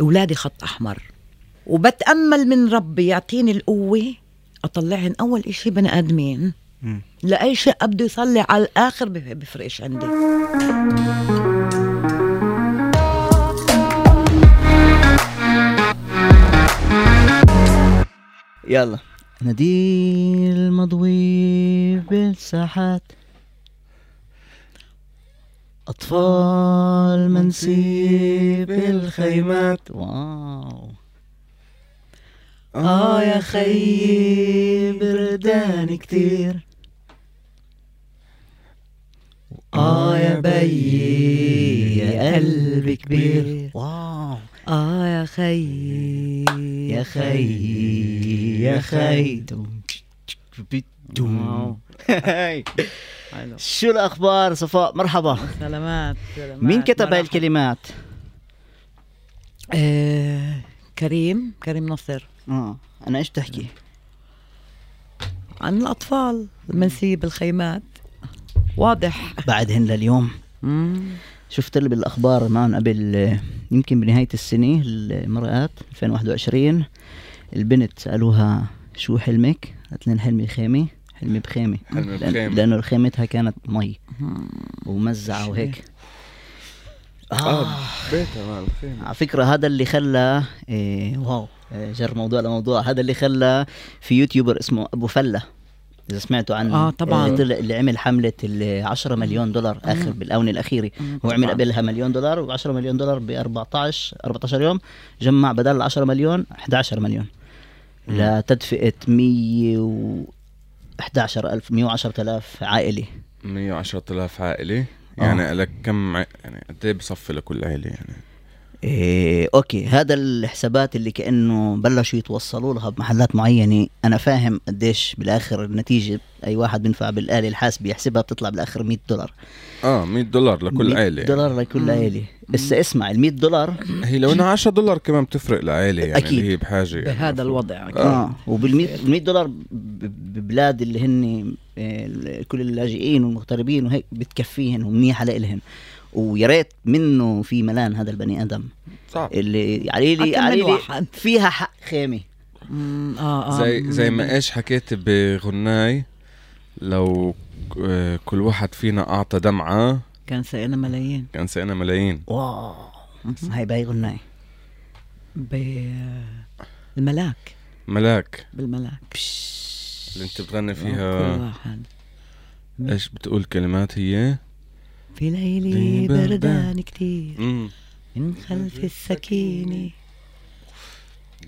أولادي خط أحمر. وبتأمل من ربي يعطيني القوة أطلعهن أول إشي بني آدمين. لأي شيء أبدو يصلي على الآخر بف- بفرقش عندي. يلا. ناديل مضوي بالساحات. أطفال منسي بالخيمات واو. آه يا خيي بردان كتير. آه يا بيي يا قلبي كبير. واو. آه يا خيي يا خي يا خي. شو الأخبار؟ صفاء مرحبا. سلامات, سلامات. مين كتب هاي. الكلمات؟ آه كريم كريم نصر. آه أنا إيش بتحكي؟ عن الأطفال المنسية بالخيمات واضح. بعدهن لليوم. مم. شفت اللي بالأخبار معن قبل آه، يمكن بنهاية السنة المرات 2021 البنت سالوها شو حلمك؟ قالت لهم حلمي خيمه حلمي بخيمة. حلمي بخيمة. لأنه خيمتها كانت مي. ومزعة وهيك. آه بيتها مال الخيمة. على فكرة هذا اللي خلى إيه واو إيه جر موضوع لموضوع. هذا اللي خلى في youtuber اسمه أبو فلة. إذا سمعتوا عنه آه، طبعاً. اللي, طلع اللي عمل حملة ال 10 مليون دولار آخر بالآونة الأخيرة. هو عمل قبلها مليون دولار و10 مليون دولار ب 14 14 يوم جمع بدل 10 مليون 11 مليون. لتدفئة 100 و 11000 110000 عائلة 110000 عائلة يعني لك كم ع- يعني قد إيه بصفي لكل عائلة يعني؟ إيه أوكي. هذا الحسابات اللي كأنه بلشوا يتوصلوا لها بمحلات معينة. أنا فاهم قديش بالآخر النتيجة أي واحد بينفع بالآلة الحاسبة يحسبها بتطلع بالآخر 100 دولار. آه 100 دولار لكل 100 عائلة يعني. دولار لكل عائلة. هسه اسمع ال 100 دولار هي لو إنها 10 دولار كمان بتفرق لعائلة يعني أكيد. اللي هي بحاجة يعني. بهذا. الوضع آه. وبال 100 دولار ببلاد اللي هن آه، كل اللاجئين والمغتربين وهيك بتكفيهن ومنيحه لإلهن ويا ريت منه في ملان هذا البني آدم. صعب. اللي علي لي علي لي. فيها حق خيمة. آه آه. زي زي. ما إيش حكيت بغناي لو ك- كل واحد فينا أعطى دمعة كان سقينا ملايين. كان سقينا ملايين. واو. هاي باي غناي بالملاك. ملاك. بالملاك. اللي انت بتغني كل فيها واحد. إيش بتقول كلمات هي؟ في ليلي بردان. كتير. من خلف السكينة.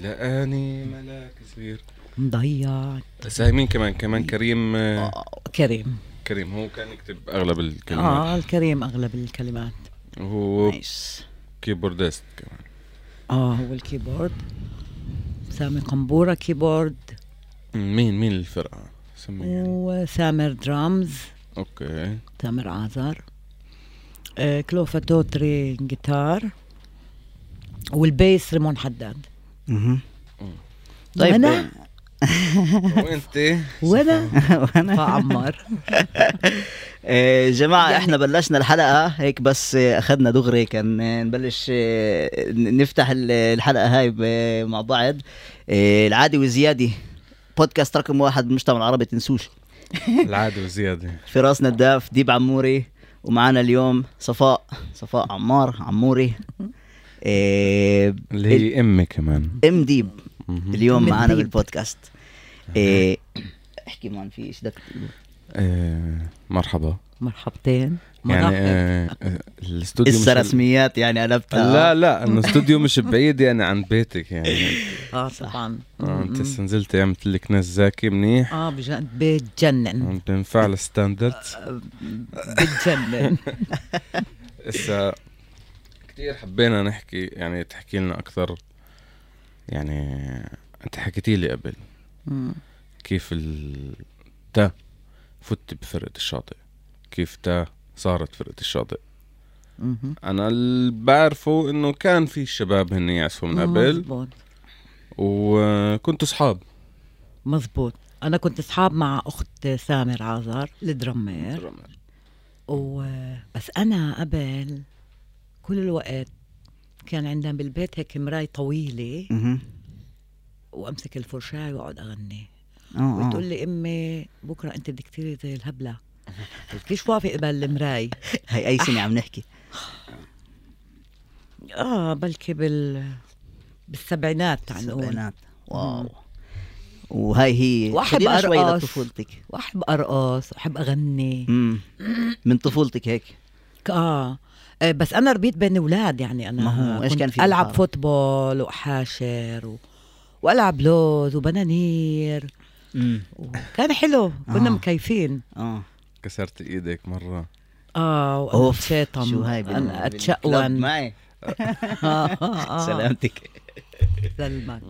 لقاني ملاك صغير مضيع. بس هاي مين كمان؟ كمان كريم آه، كريم. كريم هو كان يكتب أغلب الكلمات. آه الكريم أغلب الكلمات. وهو نايس. كيبوردست كمان. آه هو الكيبورد. سامي قنبورة كيبورد. مين مين الفرقة؟ سميها وسامر درامز. أوكي. تامر عازر. آه كلوفا توتري جيتار. وال bass ريمون حداد. مهم. طيب وأنا وانت؟ وأنا؟ وأنا؟ فعمر آه، جماعة يعني- إحنا بلشنا الحلقة هيك بس أخذنا دغري كان نبلش آه، نفتح ال- الحلقة هاي مع بعض آه، العادة وزيادة بودكاست رقم واحد بالمجتمع العربي تنسوش. العادة وزيادة فراس نداف ديب عموري ومعنا اليوم صفاء صفاء عمار عموري. اللي هي أمي كمان. أم ديب. اليوم معنا ديب. بالبودكاست. آه، احكي مان في إيش بدك تقول؟ آه مرحبا. مرحبتين. يعني مرحبا. آه آه، الاستوديو مش لسه رسميات يعني قلبتها. لا لا إنه الاستوديو مش بعيد يعني عن بيتك يعني. آه طبعا. آه أنت نزلت عملت لك ناس زاكي منيح؟ آه بجد بتجنن عم بنفع ال standards بتجنن هسه كثير حبينا نحكي يعني تحكي لنا أكثر يعني انت حكيتي لي قبل. مم. كيف ال تا فت بفرقة الشاطئ؟ كيف تا صارت فرقة الشاطئ؟ مهم. أنا اللي بعرفه إنه كان في شباب هن يعزفوا من قبل. مزبوط وكنتوا صحاب مزبوط أنا كنت أصحاب مع أخت سامر عازر الدرمير و بس أنا قبل كل الوقت كان عندنا بالبيت هيك مراي طويلة. مهم. وأمسك الفرشاة وأقعد أغني. آه آه. بتقول لي أمي بكرة أنت بدك تصيري زي الهبلة. كيف واقفه قبل المراي هي أي سنة عم نحكي. آه بلكي بال بالسبعينات السبعينات wow. وهي هي شوي أرقص. لطفولتك. وأحب أرقص وأحب أغني. مم. من طفولتك هيك. آه آه، بس أنا ربيت بين أولاد يعني أنا ما هو كنت كان في ألعب؟ football واحاشر و... وألعب لوز وبنانير مم. وكان حلو كنا آه. مكيفين آه كسرت إيدك مرة آه وأنا أوف اتشاطم شو هاي أنا أتشقون معي آه، آه، آه. سلامتك سلمك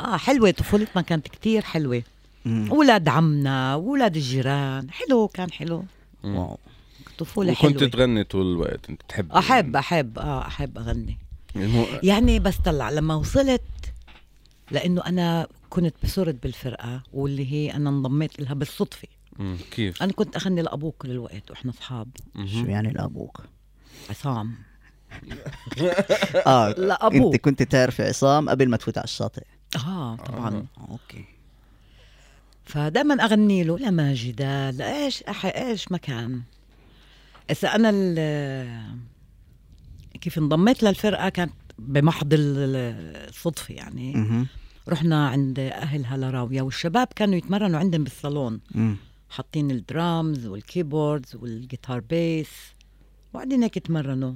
آه حلوة طفولتنا كانت كتير حلوة. أولاد عمنا واولاد الجيران حلو كان حلو. واو طفوله وكنت حلوة. تغني طول الوقت انت تحب أحب أحب آه أحب أغني. مو... يعني بس طلع لما وصلت لأنه أنا كنت بصرت بالفرقة واللي هي أنا انضميت لها بالصدفة. كيف؟ أنا كنت أغني لأبوك كل الوقت وإحنا أصحاب. شو يعني لأبوك؟ عصام. آه لأبوك. أنت كنت تعرفي عصام قبل ما تفوت على الشاطئ. آه طبعا. أوكي. فدائما أغني له لماجدة لايش أح... إيش مكان؟ أنا ال- كيف انضميت للفرقة كانت بمحض ال- الصدفه يعني. رحنا عند أهل هلاراويا والشباب كانوا يتمرنوا عندهم بالصالون. حاطين ال drums وال keyboards وال guitar bass وقاعدين هيك يتمرنوا.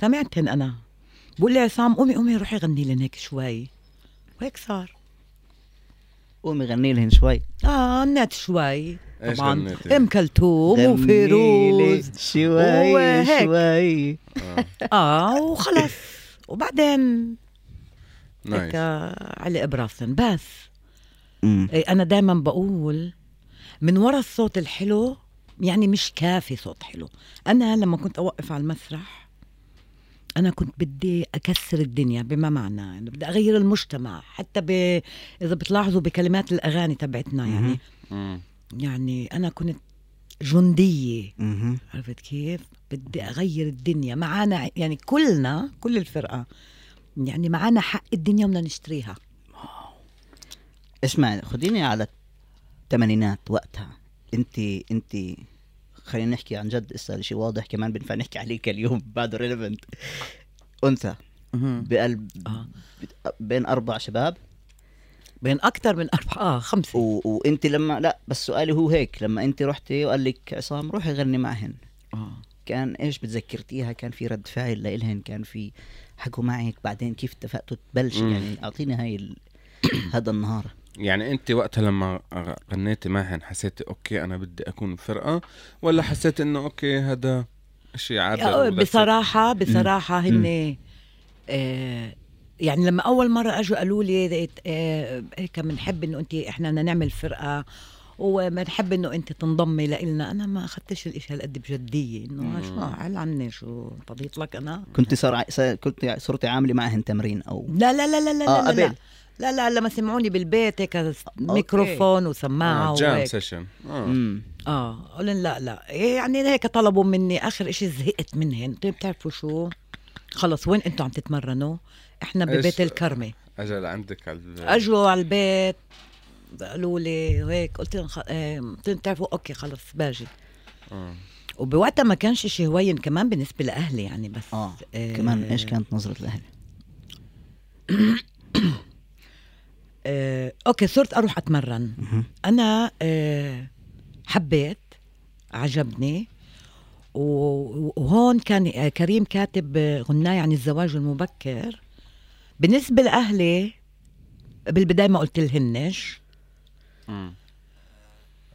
سمعتهن أنا. بقول لي عصام قومي قومي روحي غني لنا هيك شوي. وهيك صار. قومي غني لهن شوي. آه غنيت شوي. طبعا؟ إم كلثوم وفيروز شوي وهيك. شوي آه. آه وخلص وبعدين هيك نايس علق براسن بس. إيه، أنا دائما بقول من ورا الصوت الحلو يعني مش كافي صوت حلو أنا لما كنت أوقف على المسرح أنا كنت بدي أكسر الدنيا بما معنى يعني بدي أغير المجتمع حتى ب... إذا بتلاحظوا بكلمات الأغاني تبعتنا يعني. يعني أنا كنت جندية. عرفت كيف؟ بدي أغير الدنيا. معانا يعني كلنا كل الفرقة يعني معانا حق الدنيا بدنا نشتريها. اسمع خديني على الثمانينات وقتها. أنت أنت خلينا نحكي عن جد إسا شيء واضح كمان بينفع نحكي عليك اليوم بعده ريليفنت أنثى. بقلب آه. بين أربع شباب. بين أكثر من أربعة. آه خمسة. و... وأنت لما لا بس سؤالي هو هيك. لما أنت رحتي وقال لك عصام روحي غني معهن. آه. كان إيش بتذكرتيها؟ كان في رد فعل لإلهن؟ كان في حكوا معك؟ بعدين كيف اتفقتوا تبلشي مم. يعني أعطيني هاي ال... هذا النهار. يعني أنت وقتها لما غنيتي معهن حسيتي okay أنا بدي أكون فرقة؟ ولا حسيت إنه okay هذا شيء عادي؟ بصراحة بصراحة هن آه يعني لما أول مرة أجوا قالوا لي آه هيك بنحب إنه انت إحنا بدنا نعمل فرقة وبنحب إنه انت تنضمي لنا أنا ما أخذتش الإشي هالقد بجدية إنه شو عل عني شو فضيت لك أنا؟ كنت صار كنت صرتي عاملة معهن تمرين أو؟ لا لا لا لا لا آه، لا, لا, قبل. لا لا لما سمعوني بالبيت هيك ميكروفون وسماعة آه jam وهيك session. آه. امم آه قلن لا لا. إيه يعني هيك طلبوا مني آخر إشي زهقت منهن. طيب بتعرفوا شو؟ خلص وين أنتم عم تتمرنوا؟ إحنا؟ ببيت الكرمة. اجى لعندك على ال- أجوا على البيت قالوا لي هيك قلت لهم خ... آه، قلت لهم بتعرفوا okay خلص باجي. آه. وبوقتها ما كانش شيء هوين كمان بالنسبة لأهلي يعني بس آه آه، كمان إيش كانت نظرة الأهل؟ آه، okay صرت أروح أتمرن. أنا آه، حبيت عجبني. وهون كان آه، كريم كاتب آه، غناية عن الزواج المبكر. بالنسبة لأهلي بالبداية ما قلت لهنش.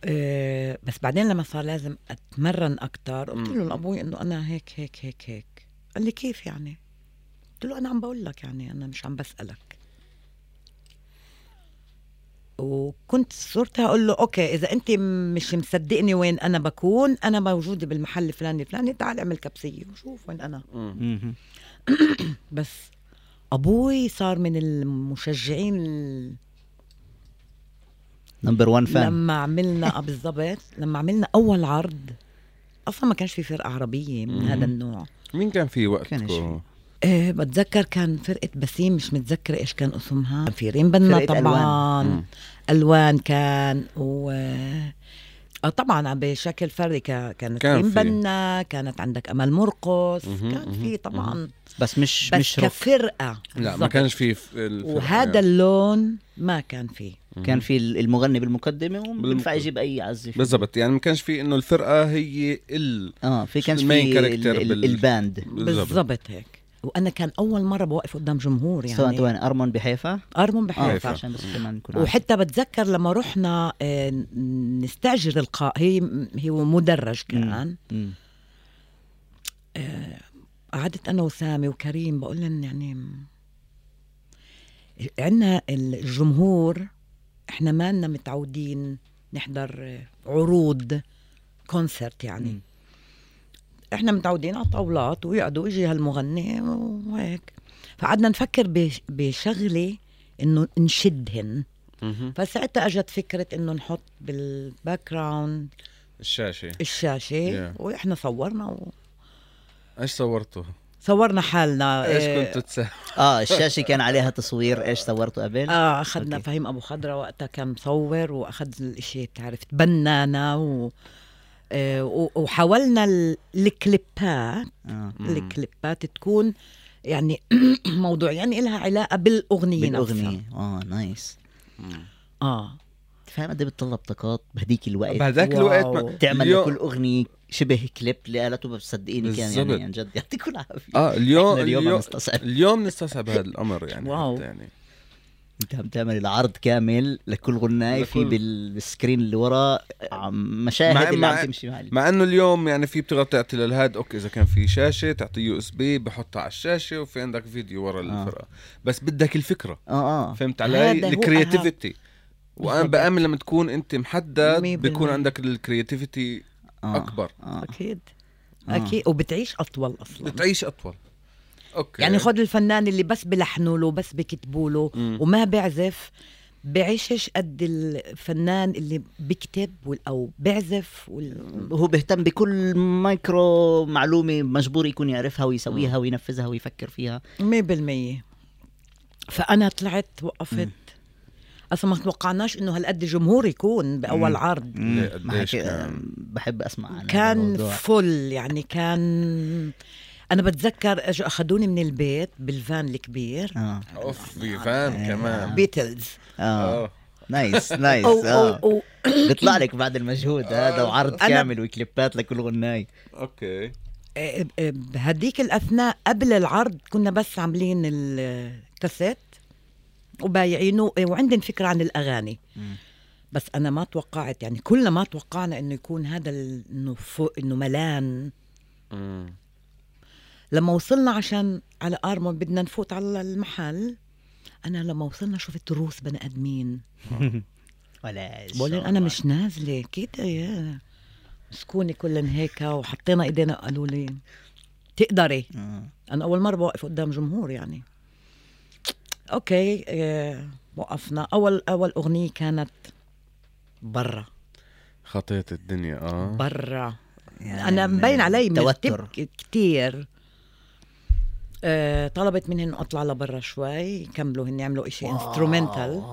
آه، بس بعدين لما صار لازم أتمرن أكتر قلت. له لأبوي إنه أنا هيك هيك هيك هيك قال لي كيف يعني قلت له أنا عم بقول لك يعني أنا مش عم بسألك وكنت صرت أقول له أوكي إذا أنت مش مصدقني وين أنا بكون أنا موجودة بالمحل الفلاني الفلاني تعال اعمل كبسية وشوف وين أنا. بس أبوي صار من المشجعين ال- number 1 fan لما عملنا آه بالضبط لما عملنا أول عرض أصلا ما كانش في فرقة عربية من. هذا النوع مين كان في كان وقتكم. إيه بتذكر كان فرقة بسيم مش متذكرة إيش كان اسمها كان في ريم بنا طبعا. ألوان. ألوان كان و آه طبعا بشكل فردي كا- كانت كان ريم. بنا كانت عندك أمل مرقص كان في طبعا بس مش بس مش روك. كفرقة. لا ما. كانش في الفرقة وهذا يعني. اللون ما كان فيه. كان في المغني بالمقدمة وبينفع. يجيب أي عزف بالضبط. يعني ما كانش في إنه الفرقة هي ال آه في كانش في ال- ال band. بالضبط. هيك. وأنا كان أول مرة بوقف قدام جمهور سواء يعني وين أرمون بحيفا؟ أرمون آه بحيفا. عشان بس كمان نكون عارفين. وحتى بتذكر لما رحنا آه، نستاجر القاعة هي هو مدرج كان. مم. قعدت أنا وسامي وكريم بقول لهم يعني عندنا الجمهور إحنا ما لنا متعودين نحضر عروض كونسرت يعني مم. إحنا متعودين على طاولات ويقعدوا يجي هالمغني وهيك فقعدنا نفكر بش- بشغلة إنه نشدهن. فساعتها إجت فكرة إنه نحط بال background الشاشة الشاشة Yeah. وإحنا صورنا إيش صورتوا؟ وصورنا حالنا إيش آه، كنتوا تساووا؟ آه الشاشة كان عليها تصوير إيش صورته قبل آه أخذنا okay. فهيم أبو خضره وقتها كان مصور وأخذ الإشي بتعرف تبنانا و آه، وحاولنا ال- الكليبات مم. الكليبات تكون يعني موضوع يعني لها علاقة بالأغنية بالأغنية نفسها آه nice آه فاهم قد إيه بتطلب طاقات بهديك الوقت بهذاك wow. الوقت ما تعمل لكل أغنية شبه كليب لآلته بس صدقيني كان يعني. عن جد يعطيكم العافية آه اليوم اليوم نستصعب. اليوم نستصعب هذا الأمر يعني wow. يعني أنت عم تعمل العرض كامل لكل غناي في بال screen اللي ورا مشاهد مع- اللي مع- عم تمشي مع مع إنه اليوم يعني في بتقدر تعطي للهاد okay إذا كان في شاشة تعطيه USB بحطها على الشاشة وفي عندك فيديو ورا آه. الفرقه بس بدك الفكرة آه آه فهمت علي ال creativity وأنا. بآمن لما تكون أنت محدد بيكون. عندك ال creativity آه. أكبر. آه. أكيد. آه. أكيد. وبتعيش أطول أصلا. بتعيش أطول. okay. يعني خد الفنان اللي بس بلحنوا له بس بكتبوا له. وما بيعزف بعيشش قد الفنان اللي بيكتب أو بيعزف وال... هو بيهتم بكل مايكرو معلومة مجبور يكون يعرفها ويسويها وينفذها ويفكر فيها. مية بالمية. فأنا طلعت وقفت أصلا ما توقعناش إنه هالقد جمهور يكون بأول مم. عرض. ما كان؟ بحب أسمع عن كان الموضوع. فل يعني كان أنا بتذكر أجوا أخذوني من البيت بالفان الكبير. آه. أوف في فان كمان. بيتلز. آه. آه. nice nice. أو آه. بيطلع لك بعد المجهود هذا وعرض أنا- كامل وكليبات لكل غناي. okay. آه، آه، بهديك الأثناء قبل العرض كنا بس عاملين الكاسيت. وبايعينه. وعندنا فكرة عن الأغاني. مم. بس أنا ما توقعت يعني كلنا ما توقعنا إنه يكون هذا فوق إنه ملان. مم. لما وصلنا عشان على آرمون بدنا نفوت على المحل أنا لما وصلنا شفت روس بني آدمين. ولا بقول أنا مش نازلة كده يا مسكوني كلن هيك؟ وحطينا إيدينا قالوا لي تقدري. أنا أول مرة بوقف قدام جمهور يعني. okay آه، وقفنا. أول أول أغنية كانت برا. خطيت الدنيا آه. برا. يعني أنا مبين علي توتر. كتير. آه طلبت مني إنه أطلع لبرا شوي يكملوا هن يعملوا إشي instrumental.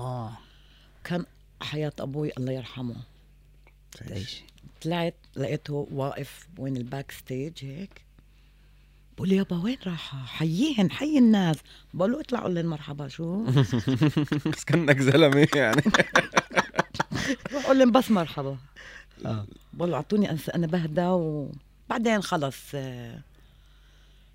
كان حياة أبوي الله يرحمه. تعيش. طلعت لقيته واقف وين ال backstage هيك. بقول لي يابا وين رايحة؟ حييهن حي الناس بقول له اطلع قول لهم مرحبا شو؟ بس كأنك زلمة يعني بقول لهم بس مرحبا آه. بقول له أعطوني أنا بهدى وبعدين خلص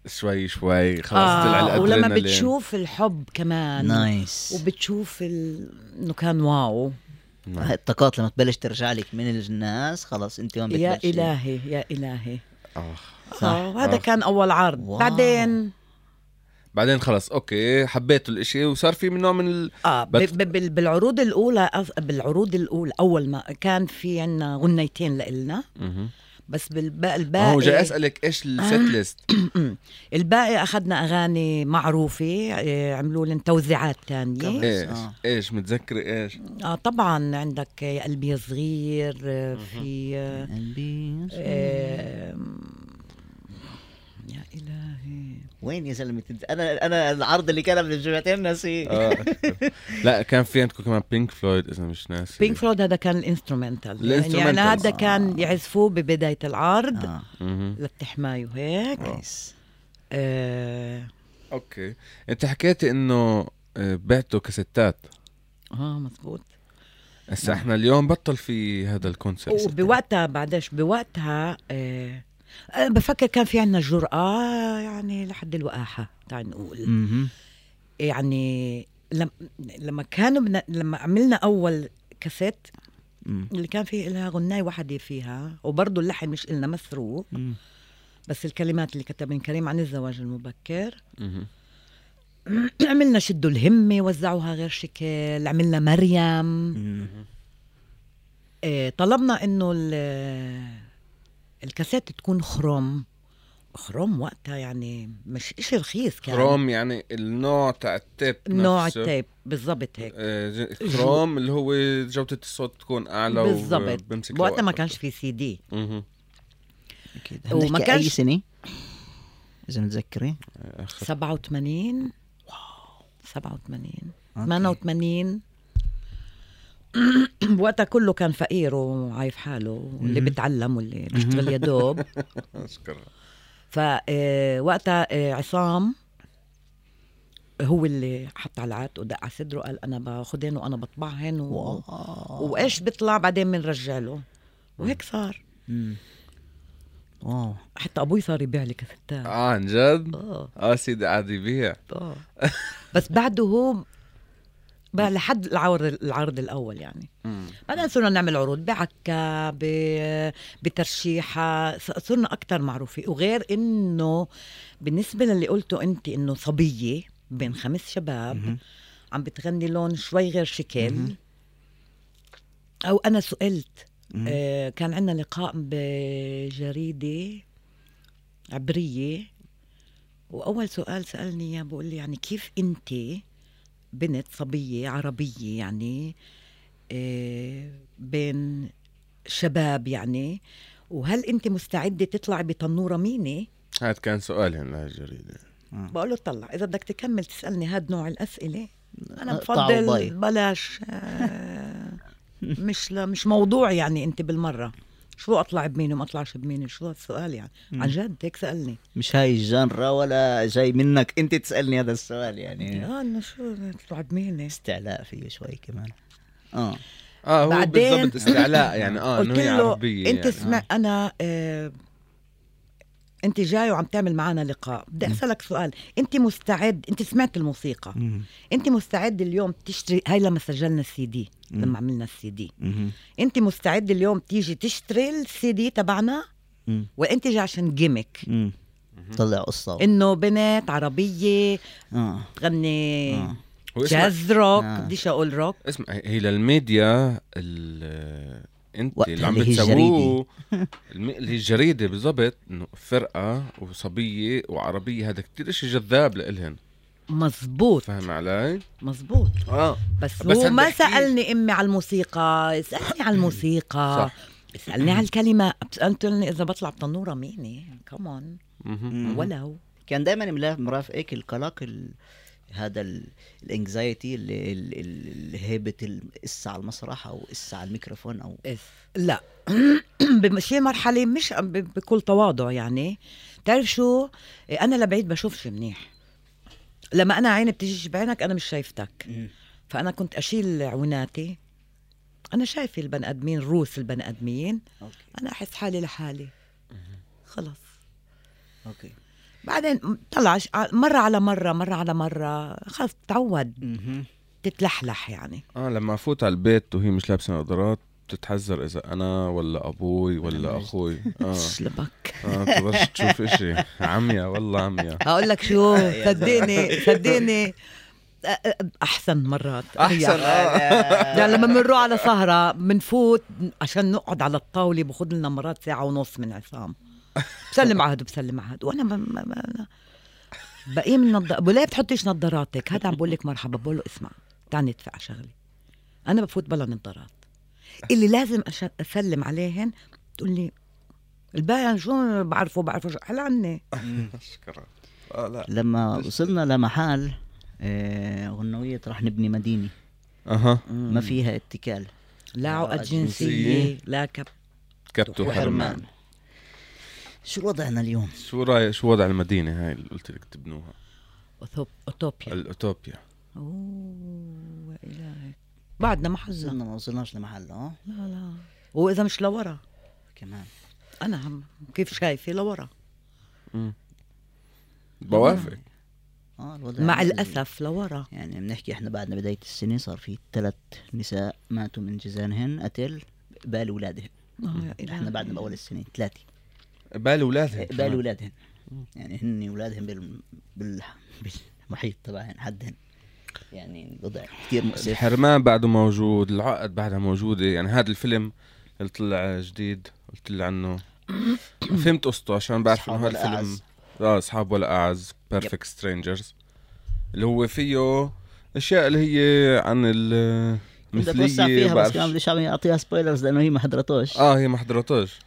شوي شوي خلاص طلع آه ولما الادرينالين بتشوف الحب كمان nice وبتشوف ال... إنه كان wow نعم. الطاقات لما تبلش ترجع لك من الناس خلاص أنت هون يا. إلهي يا إلهي آه. صح. آه وهذا آه. كان أول عرض wow. بعدين بعدين خلص okay حبيتوا الإشي وصار في من نوع من ال... آه ب... بت- ب... بال- بالعروض الأولى بالعروض الاولى أول ما كان في عنا غنيتين لإلنا. بس بالباقي آه، الباقي هو جاي أسألك إيش ال set list الباقي أخذنا أغاني معروفة آه، عملوا لنا توزيعات تانية إيش آه. إيش متذكري إيش آه طبعا عندك يا قلبي يا صغير آه، في آه، قلبي آه، يا إلهي. وين يا زلمة؟ أنا أنا العرض اللي كان من جمعتين ناسي. آه. أذكر. لا كان في عندكم كمان Pink Floyd إذا مش ناسي. Pink Floyd هذا كان ال instrumental. يعني, ال instrumental. يعني هذا آه. كان يعزفوه ببداية العرض. آه. مهم. للتحماي وهيك nice. آه, okay. أنت حكيتي إنه آه، بعتوا كاسيتات. آه مزبوط. هسا إحنا اليوم بطل في هذا ال concept وبوقتها بعدش بوقتها آه بفكر كان في عنا جرأة يعني لحد الوقاحة تعال نقول مهم. يعني لما لما كانوا بنا لما عملنا أول كاسيت مم. اللي كان فيه لها غناية واحدة فيها وبرضه اللحن مش إلنا مسروق مم. بس الكلمات اللي كتبها كريم عن الزواج المبكر. عملنا شدوا الهمة وزعوها غير شكل عملنا مريم مم. آه، طلبنا إنه ال- الكاسيت تكون chrome chrome وقتها يعني مش إشي رخيص كان. كروم يعني النوع تاع ال tape نوع نفسه. ال tape بالضبط هيك. آه، كروم اللي هو جودة الصوت تكون أعلى بالضبط. وقتها ما كانش. في سي دي. مهم. أكيد. وما كانش- أي سنة؟ إذا متذكرين. آخر. 87 87 okay. 88 وقتها كله كان فقير وعايف حاله واللي مهم. بيتعلم واللي بيشتغل يا دوب. فوقتها آه، عصام هو اللي حط على العاتق ودق على صدره قال أنا باخذهن وأنا بطبعهن و... وإيش بيطلع بعدين بنرجع له. وهيك صار. واو. حتى أبوي صار يبيع لي كاسيتات آه عن جد؟ آه. آه سيدي قاعد يبيع. آه. بس بعده هو بقى لحد العرض العرض الأول يعني مم. بعدين صرنا نعمل عروض بعكا ب... بترشيحة ص- صرنا أكتر معروفين وغير إنه بالنسبة للي قلته أنت إنه صبية بين خمس شباب مهم. عم بتغني لون شوي غير شكل مهم. أو أنا سئلت. آه كان عندنا لقاء بجريدة عبرية وأول سؤال سألني إياه بقول لي يعني كيف أنت بنت صبية عربية يعني آه، بين شباب يعني. وهل أنت مستعدة تطلعي بتنورة ميني؟ هذا كان سؤال هنا الجريدة بقول له طلع إذا بدك تكمل تسألني هاد نوع الأسئلة. أنا اقطعوا بفضل. بلاش آه، مش مش موضوع يعني أنت بالمرة. شو أطلع بمين وما أطلعش بمين؟ شو السؤال يعني؟ عن جد هيك سألني. مش هاي الجانرا ولا جاي منك. أنت تسألني هذا السؤال يعني. آه انه شو تطلع بمين؟ استعلاء فيه شوي كمان. آه. آه هو بعدين- بالضبط استعلاء يعني. آه إنه هي له عربية أنت يعني. سمع أنا آه أنت جاي وعم تعمل معنا لقاء. بدي أسألك سؤال. أنت مستعد أنت سمعت الموسيقى. أنت مستعد اليوم تشتري هاي لما سجلنا السي دي. مم. لما عملنا السي دي. انت مستعد اليوم تيجي تشتري السي دي تبعنا. وانت جاي عشان gimmick. طلع قصة. انه بنت عربية آه. تغني آه. اسمع jazz rock آه. بديش أقول روك؟ اسمع هي للميديا ال- انت اللي عم بتسووه. اللي هي الجريده بالضبط إنه فرقة وصبية وعربية هذا كتير إشي جذاب لإلهن. مزبوط فاهم علي؟ مزبوط آه. بس, بس هو ما سألني أمي على الموسيقى اسألني على الموسيقى. صح. اسألني على الكلمة. سألتني إذا بطلع بتنورة ميني. كمان. ولو كان دائما مرافقك القلق ال... هذا ال anxiety اللي ال- ال- الهيبه القصة على المسرح أو قصة على الميكروفون أو إس. لا. بشي مرحلة مش بكل تواضع يعني. تعرف شو؟ أنا لبعيد بشوفش منيح. لما أنا عيني بتجيش بعينك أنا مش شايفتك. فأنا كنت أشيل عويناتي. أنا شايفة البني آدمين روس البني آدمين. okay. أنا أحس حالي لحالي. خلص. أوكي. بعدين طلع مرة على مرة مرة على مرة. خلص تتعود مهم. تتلحلح يعني. آه لما أفوت على البيت وهي مش لابسة نظارات بتتحذر إذا أنا ولا أبوي ولا أخوي؟ آه. شلبك آه تشوف إشي. عمية والله عمية هقول لك شو صدقني صدقني. أحسن مرات. أحسن. يعني, آه. يعني لما بنروح على سهرة بنفوت عشان نقعد على الطاولة باخذ لنا مرات ساعة ونص من عصام. بسلم عهد وبسلم عهد. وأنا ما ما ما بقي من نض... ابو ليه بتحطيش نظاراتك؟ هذا عم بقول لك مرحبا بقول له اسمع تعال ندفع شغلي أنا بفوت بلا نظارات. اللي لازم أش... أسلم عليهن تقول لي الباقي شو بعرفه بعرفه شو حل عني. شكرا. آه لا. لما وصلنا لمحل آه، غنوية راح نبني مدينة. أها. ما فيها اتكال. لا عقد جنسية. لا كب. كبت وحرمان. وحرمان. شو وضعنا اليوم؟ شو رايك شو وضع المدينة هاي اللي قلت لك تبنوها؟ أوتوبيا. الأوتوبيا. أوه إلهي. بعدنا ما حزنا ما وصلناش لمحل آه. لا لا. وإذا مش لورا. كمان. أنا هم كيف شايفة؟ لورا. بوافق. آه الوضع مع عامل- الأسف لورا. يعني بنحكي إحنا بعدنا بداية السنة صار في ثلاث نساء ماتوا من جزانهن قتل يا إلهي. إحنا بعدنا بأول السنة ثلاثة. بال اولادها قبال أولادهن. يعني هن اولادهم بال... بال... بالمحيط تبعهن حدهن. يعني الوضع كثير مؤسف الحرمان بعده موجود العقد بعدها موجودة يعني هذا الفيلم اللي طلع جديد قلت لي عنه. فهمت قصته عشان بعرف إنه ولا هالفيلم أعز. آه أصحاب ولا اعز Perfect Strangers اللي هو فيه أشياء اللي هي عن ال بدي اتوسع فيها بس كمان. بديش أعطيها سبويلرز لأنه هي ما حضرتوش آه هي ما حضرتوش.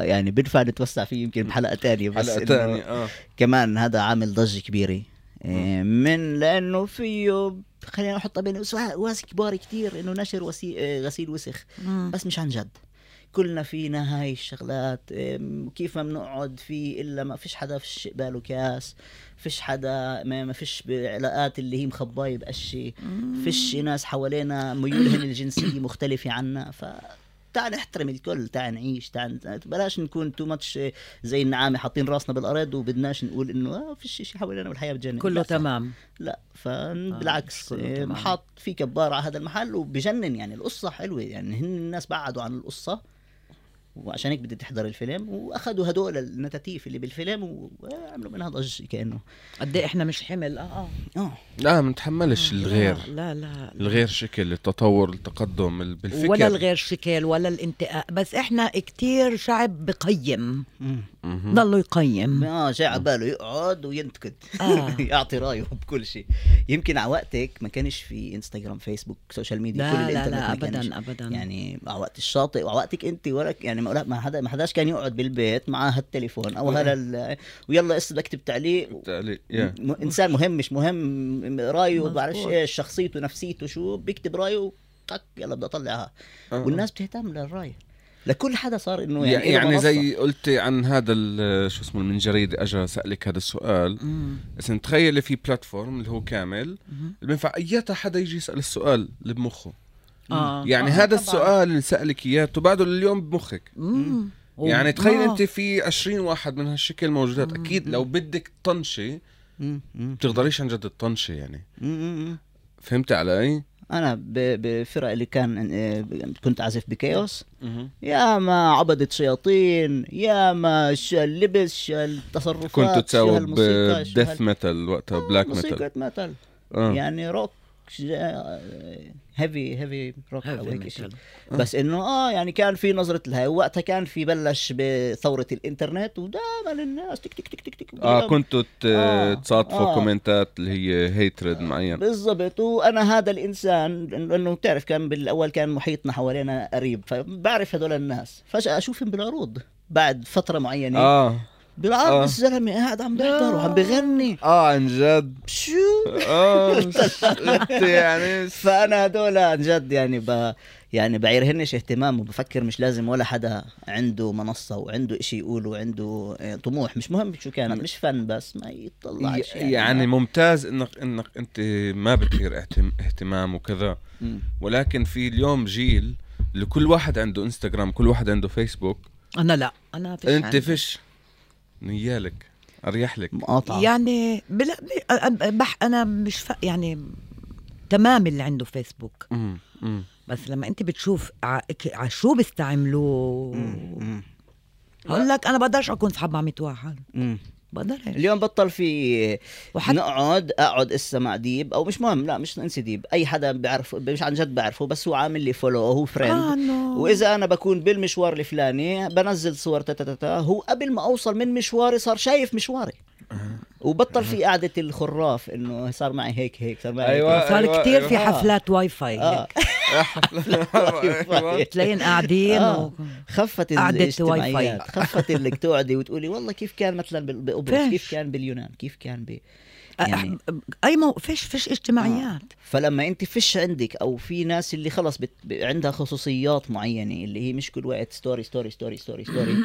يعني بينفع نتوسع فيه يمكن بحلقة تانية بس حلقة ثانية آه. كمان هذا عامل ضجة كبيرة. من لأنه فيه خلينا نحطها بين واسع كبار كتير إنه نشر وسي... آه، غسيل وسخ. مم. بس مش عن جد. كلنا فينا هاي الشغلات إم، كيف ما بنقعد فيه إلا ما فيش حدا فيش قباله كاس فيش حدا ما, ما فيش بعلاقات اللي هي مخباية بقشي فيش ناس حوالينا ميولهن الجنسية مختلفة عنا ف تعال نحترم الكل تعال نعيش تعال بلاش نكون too much زي النعامة حاطين راسنا بالارض وبدناش نقول إنه آه فيش شيء حوالينا بالحياة بتجنن. كله لا، تمام. لا فبالعكس آه. حاط في كبار على هذا المحل وبجنن يعني. القصة حلوة يعني هن الناس بعدوا عن القصة. وعشان هيك بدي تحضر الفيلم وأخذوا هدول النتاتيف اللي بالفيلم وعملوا منها ضج كأنه. قد إيه إحنا مش حمل آه آه. آه. لا ما نتحملش الغير. لا لا, لا. الغير شكل التطور التقدم ال- بالفكر. ولا الغير شكل ولا الانتقاء. بس إحنا كتير شعب بقيم. ضلوا يقيم. آه جاي على باله يقعد وينتقد. آه. يعطي رأيه بكل شيء. يمكن على وقتك ما كانش في انستغرام فيسبوك social media كل لا لا الإنترنت لا ما كانش. ابدا ابدا. يعني على وقت الشاطئ وعلى وقتك أنت ولا يعني ما ما حدا ما حداش كان يقعد بالبيت مع هالتليفون أو ال- ويلا اس بدك اكتب تعليق يا م- إنسان مهم مش مهم رأيه. بعرفش إيش شخصيته نفسيته شو بيكتب رأيه طق يلا بدي أطلعها آه. والناس بتهتم للرأي لكل حدا صار إنه يعني, يعني, يعني. زي قلتي عن هذا ال- شو اسمه من جريدة اجى سألك هذا السؤال. بس تخيلي في بلاتفورم اللي هو كامل اللي بينفع اياتها حدا يجي يسأل السؤال اللي بمخه آه يعني آه هذا طبعاً. السؤال اللي سألك اياته بعده لليوم بمخك مم. يعني تخيل آه. أنت في 20 واحد من هالشكل موجودات أكيد لو بدك تطنشي مم. مم. بتقدريش عن جد تطنشي يعني مم. مم. فهمت علي؟ أنا ب- بفرق اللي كان آه، كنت عازف بكيوس يا ما عبدة شياطين يا ما شال لبس شال تصرفات كنتوا شو تساووا هالموسيقى، شو بديث هال- metal وقتها black metal موسيقى metal آه يعني روك heavy heavy rock أو هيك شيء metal. بس إنه آه يعني كان في نظرة الهاي وقتها كان في بلش بثورة الإنترنت ودائما الناس تك تك تك تك تك آه كنتوا آه، تصادفوا آه. comment ات اللي هي hatred معين بالضبط. وأنا هذا الإنسان لأنه بتعرف كان بالأول كان محيطنا حوالينا قريب فبعرف هدول الناس. فجاه اشوفهم بالعروض بعد فترة معينة. آه. بالعرض آه. الزلمة قاعد عم بيحضر وعم بغني آه عن جد. شو؟ آه انت يعني. فأنا هدول عن جد يعني ب يعني بعيرهنش اهتمام وبفكر مش لازم ولا حدا عنده منصة وعنده إشي يقوله وعنده آه، طموح. مش مهم شو كانت مش فن بس ما يطلع ي- يعني. ممتاز انك إنك أنت ما بتثير اهتم اهتمام وكذا. ولكن في اليوم جيل اللي كل واحد عنده انستغرام كل واحد عنده فيسبوك أنا لا أنا فيش أنت عندي. فيش؟ نيالك أريح لك مقاطعة يعني بلا ب- بح أنا مش ف... يعني تمام اللي عنده فيسبوك مم. مم. بس لما أنت بتشوف ع, شو بيستعملوه. هقول لك أنا بقدرش أكون صحاب مع 100 واحد مم. بقدرش اليوم بطل في وحتى- نقعد أقعد إسا مع ديب أو مش مهم لا مش انسي ديب. أي حدا بيعرف مش عن جد بعرفه بس هو عامل لي follow هو friend آه إنه- وإذا أنا بكون بالمشوار الفلاني بنزل صور تاتا هو قبل ما أوصل من مشواري صار شايف مشواري. وبطل في قعدة الخراف إنه صار معي هيك هيك صار معي أيوة. هيك. صار أيوة، كتير أيوة. في آه. حفلات واي فاي آه. تلاقين قاعدين آه. و... خفت قعدة الاجتماعيات واي خفت إنك تقعدي وتقولي والله كيف كان مثلا بقبرص. كيف كان باليونان كيف كان ب يعني أي مو فيش فيش اجتماعيات فلما أنت فيش عندك أو في ناس اللي خلص بت... عندها خصوصيات معينة اللي هي مش كل وقت story story story story story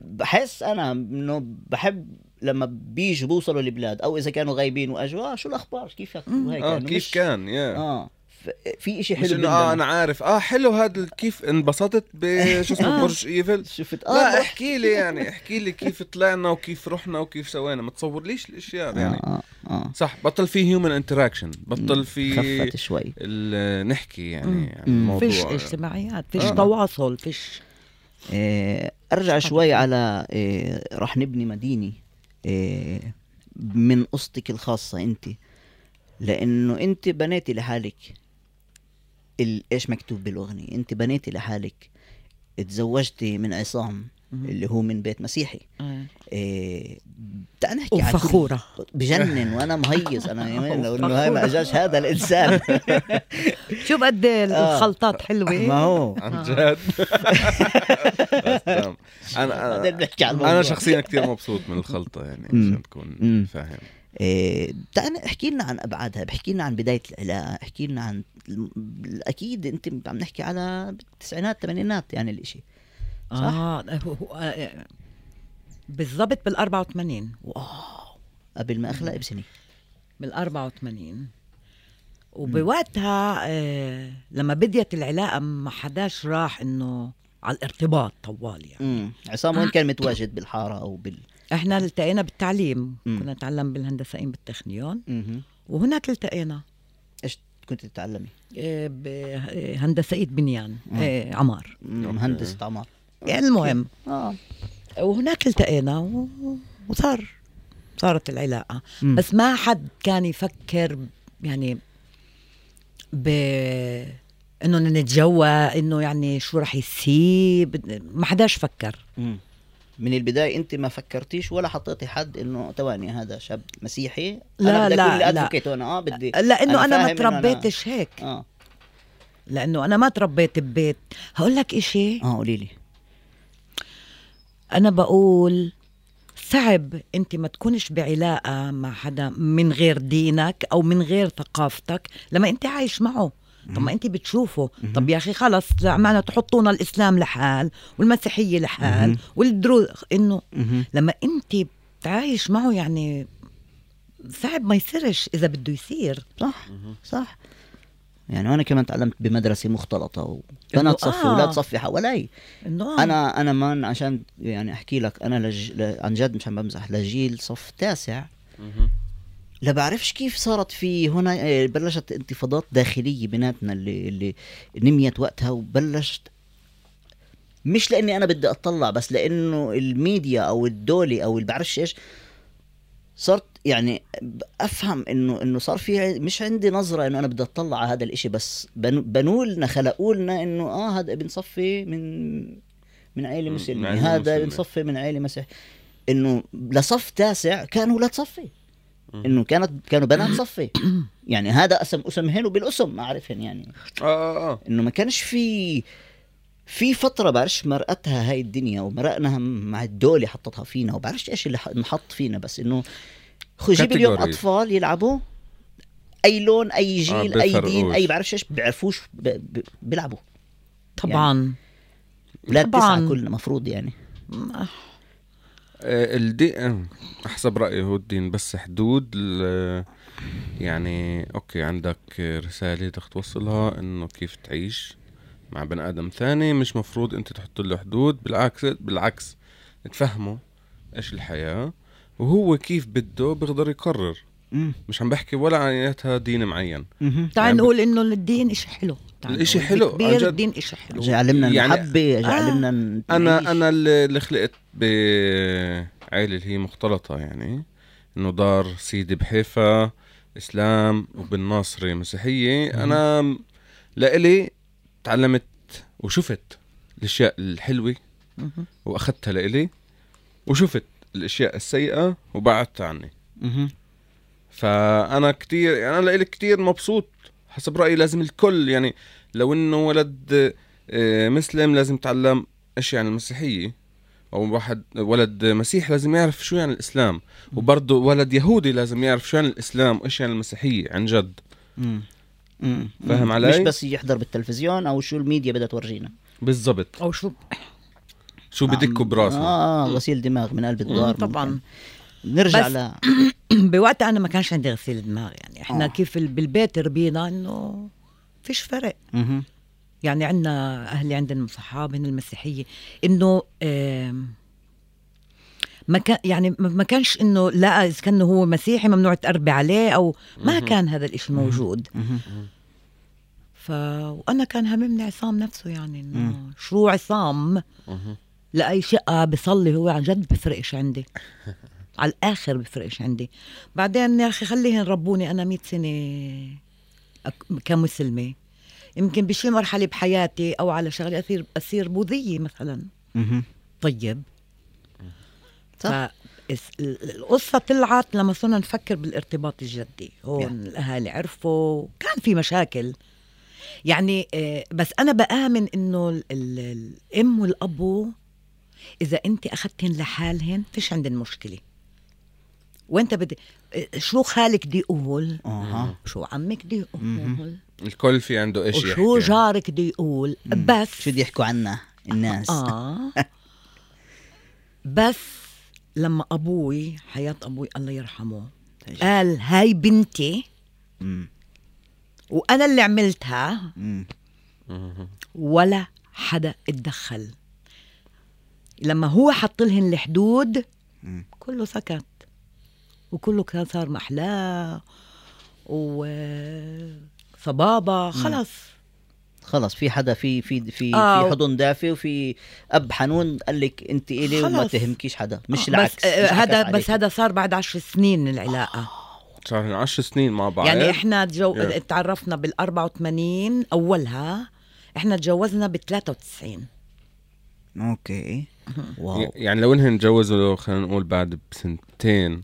بحس أنا إنه بحب لما بيجوا بوصلوا لبلاد أو إذا كانوا غايبين وأجوا آه شو الأخبار؟ كيف وهيك آه إنه كيف مش- كان؟ يا. آه. ف- في إشي مش حلو إنه آه أنا عارف. آه حلو هذا كيف انبسطت بشو اسمه آه. برج إيفل. شفت آه لا احكي لي يعني احكي لي كيف طلعنا وكيف رحنا وكيف سوينا. ما تصورليش الأشياء يعني. آه آه صح بطل في human interaction بطل في خفت شوي. نحكي يعني مم. الموضوع. فيش اجتماعيات فيش آه. تواصل فيش آه، أرجع شوي على آه، راح نبني مدينة آه، من قصتك الخاصة أنت. لأنه أنت بنيتي لحالك. ال- إيش مكتوب بالأغنية؟ أنت بنيتي لحالك. تزوجتي من عصام. اللي هو من بيت مسيحي. آه. إيه تعال نحكي عن كل- وفخورة بجنن وأنا مهيص. أنا لو انه. هاي ما اجاش هذا الإنسان. شوف قد آه. الخلطات حلوة. ما هو. عن جد. بس تمام. أنا أنا عن أنا شخصيا كثير مبسوط من الخلطة يعني. عشان تكون. فاهم. إيه تعال احكي لنا عن أبعادها. احكي لنا عن بداية العلاقة. احكي لنا عن أكيد أنت عم نحكي على التسعينات الثمانينات يعني الإشي. صح؟ آه هو- هو- آه، بالضبط بال 84 واو. قبل ما أخلق بسنه بال 84 وبوقتها آه لما بديت العلاقة ما حداش راح إنه على الارتباط طوال يعني. عصام وين كان متواجد بالحارة أو بال إحنا التقينا بالتعليم. مم. كنا نتعلم بالهندسيين بالتكنيون مهم. وهناك التقينا. إيش كنت تتعلمي؟ آه، بهندسية بنيان آه، عمار. مم، مهندس عمار. يعني المهم. آه. وهناك التقينا و- وصار صارت العلاقة. مم. بس ما حد كان يفكر يعني ب إنه نتجوز إنه يعني شو رح يصير ما حداش فكر. مم. من البداية أنت ما فكرتيش ولا حطيتي حد إنه تواني هذا شاب مسيحي؟ لا، أنا بدي لا، لأ. الادفوكيت وأنا آه بدي لأنه أنا, فاهم ما أنا- تربيتش هيك. آه. لأنه أنا ما تربيت ببيت. هقول لك إشي. آه قولي لي. أنا بقول صعب أنت ما تكونش بعلاقة مع حدا من غير دينك أو من غير ثقافتك لما أنت عايش معه. طب ما أنت بتشوفه. طب يا أخي خلص عمالنا تحطونا الإسلام لحال والمسيحية لحال والدروز إنه. لما أنت بتعايش معه يعني صعب ما يصيرش إذا بده يصير. صح صح. يعني أنا كمان تعلمت بمدرسة مختلطة إنه وبنات صفي آه. أولاد صفي حوالي إنه أنا أنا مان عشان يعني أحكي لك أنا لج... ل... عن جد مش عم بمزح لجيل صف تاسع. لا بعرفش كيف صارت في هنا إيه، بلشت انتفاضات داخلية بيناتنا اللي اللي نميت وقتها وبلشت مش لأني أنا بدي أطلع بس لأنه الميديا أو الدولة أو اللي بعرفش إيش صرت يعني أفهم انه إنه صار في مش عندي نظرة إنه أنا بدي أطلع على هذا الإشي بس بنو بنوا لنا خلقوا لنا إنه آه هذا ابن صفي من من عائله مسلمة هذا ابن مسلمة. صفي من عائله مسيحي إنه لصف تاسع كانوا ولاد صفي إنه كانت كانوا بنات صفي يعني هذا اسم اسمهن وبالاسم ما اعرفهن يعني. آه آه آه. إنه ما كانش في في فترة بعرفش مرقتها هاي الدنيا ومرقناها مع الدولة حطتها فينا وبعرفش إيش اللي انحط فينا بس إنه خو جيب اليوم. أطفال يلعبوا أي لون أي جيل أي دين. أي بعرفش إيش بيعرفوش. بيلعبوا طبعا ولاد طبعاً. تسعة كلنا مفروض يعني آه، الدين حسب رأيي هو الدين بس حدود ال- يعني أوكي عندك رسالة بدك توصلها إنه كيف تعيش مع بني آدم ثاني مش مفروض أنت تحط له حدود بالعكس بالعكس تفهمه إيش الحياة وهو كيف بده بيقدر يقرر مم. مش عم بحكي ولا عن اياتها دين معين. تعال يعني نقول إنه الدين إشي حلو نقول حلو، كبير جد. الدين إشي حلو جاي علمنا يعني- المحبة جاي آه. نعيش. أنا أنا اللي خلقت بعائله اللي هي مختلطة يعني إنه دار سيدي بحيفا إسلام وبالناصري مسيحيه أنا لإلي تعلمت وشفت الأشياء الحلوة. وأخذتها لإلي وشفت الأشياء السيئة وبعدتها عني مهم. فأنا كتير يعني أنا لإلي كتير مبسوط حسب رأيي لازم الكل يعني لو إنه ولد آه، مسلم لازم يتعلم إيش يعني المسيحية أو واحد ولد مسيح لازم يعرف شو يعني الإسلام وبرضه ولد يهودي لازم يعرف شو يعني الإسلام وإيش يعني المسيحية عن جد مم. مم. فاهم. علي؟ مش بس يحضر بالتلفزيون أو شو الميديا بدها تورجينا بالضبط أو شو شو بدكوا براسه آه غسيل دماغ من قلب الدار طبعاً. ممكن. نرجع بس- ل بوقتها أنا ما كانش عندي غسيل دماغ يعني إحنا آه. آه. كيف ال- بالبيت ربينا إنه فيش فرق. يعني عندنا أهلي عندنا صحابنا المسيحية إنه ما كان يعني ما كانش إنه لا إذا كان هو مسيحي ممنوع تقربي عليه أو ما كان هذا الإشي موجود مهم. ف وأنا كان هممني عصام نفسه يعني إنه شو عصام لأي شقه بصلي هو عن جد بفرقش عندي. على الآخر بفرقش عندي. بعدين يا أخي خليهن ربوني أنا 100 سنة كمسلمة. يمكن بشي مرحلة بحياتي أو على شغلة اصير اصير بوذية مثلا. طيب. صح. ف الس- ال- القصة طلعت لما صرنا نفكر بالارتباط الجدي. هون Yeah. الأهالي عرفوا كان في مشاكل. يعني آه، بس أنا بآمن إنه ال- ال- إذا أنت أخذتهن لحالهن فيش عندن مشكلة. وأنت بدي شو خالك دي يقول أها. شو عمك دي يقول. الكل في عنده إيش وشو يحكي. جارك دي يقول. بس شو بده يحكوا عنا الناس؟ آه. بس لما أبوي حياة أبوي الله يرحمه قال هاي بنتي مم. وأنا اللي عملتها مم. ولا حدا اتدخل. لما هو حط لهن الحدود. كله سكت وكله كان صار محلاه و صبابة خلص خلص في حدا في في في آه. في حضن دافي وفي أب حنون قال لك أنت الي وما خلص. تهمكيش حدا مش بس العكس آه، مش هذا بس. هذا صار بعد عشر سنين العلاقة صار لنا 10 سنين مع بعض يعني إحنا جو... Yeah. تعرفنا بال 84 أولها إحنا تجوزنا ب 93 okay wow. يعني لو انهم تجوزوا خلينا نقول بعد بسنتين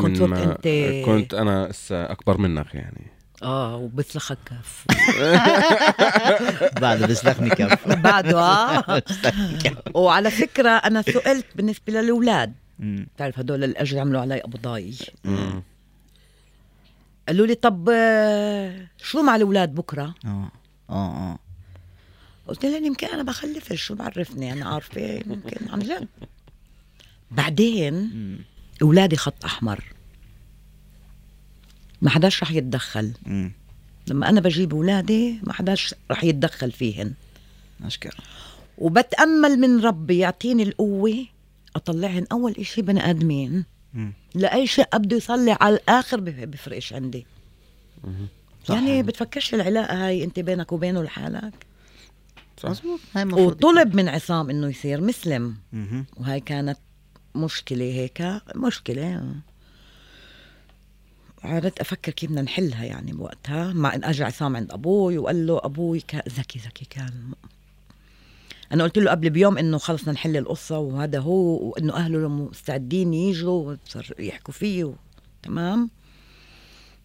كنت وقت ما أنت- كنت أنا هسه أكبر منك يعني. آه وبسلخك كف. بعد بسلخني كف. بعده آه. وعلى فكرة أنا سئلت بالنسبة للأولاد. بتعرف هدول الأجر عملوا علي قبضاي مم. قالوا لي طب آه، شو مع الأولاد بكرة؟ آه. آه آه. قلت لهم يمكن أنا بخلفش شو بعرفني؟ أنا عارفة يمكن عن جد. بعدين مم. أولادي خط أحمر. ما حداش رح يتدخل. مم. لما أنا بجيب أولادي ما حداش رح يتدخل فيهن. اشكر وبتأمل من ربي يعطيني القوة أطلعهن أول إشي بني آدمين. مم. لأي شيء ابده يصلي على الآخر بف- بفرقش عندي. صح. يعني بتفكرش العلاقة هاي أنت بينك وبينه لحالك؟ صح. مظبوط. هاي المفروض وطلب من عصام إنه يصير مسلم. مهم. وهاي كانت مشكلة هيك مشكلة. قعدت أفكر كيف بدنا نحلها يعني بوقتها. مع إن اجى عصام عند أبوي وقال له أبوي كان ذكي ذكي كان. أنا قلت له قبل بيوم إنه خلص بدنا نحل القصة وهذا هو وإنه أهله مستعدين يجوا وصار يحكوا فيه و... تمام.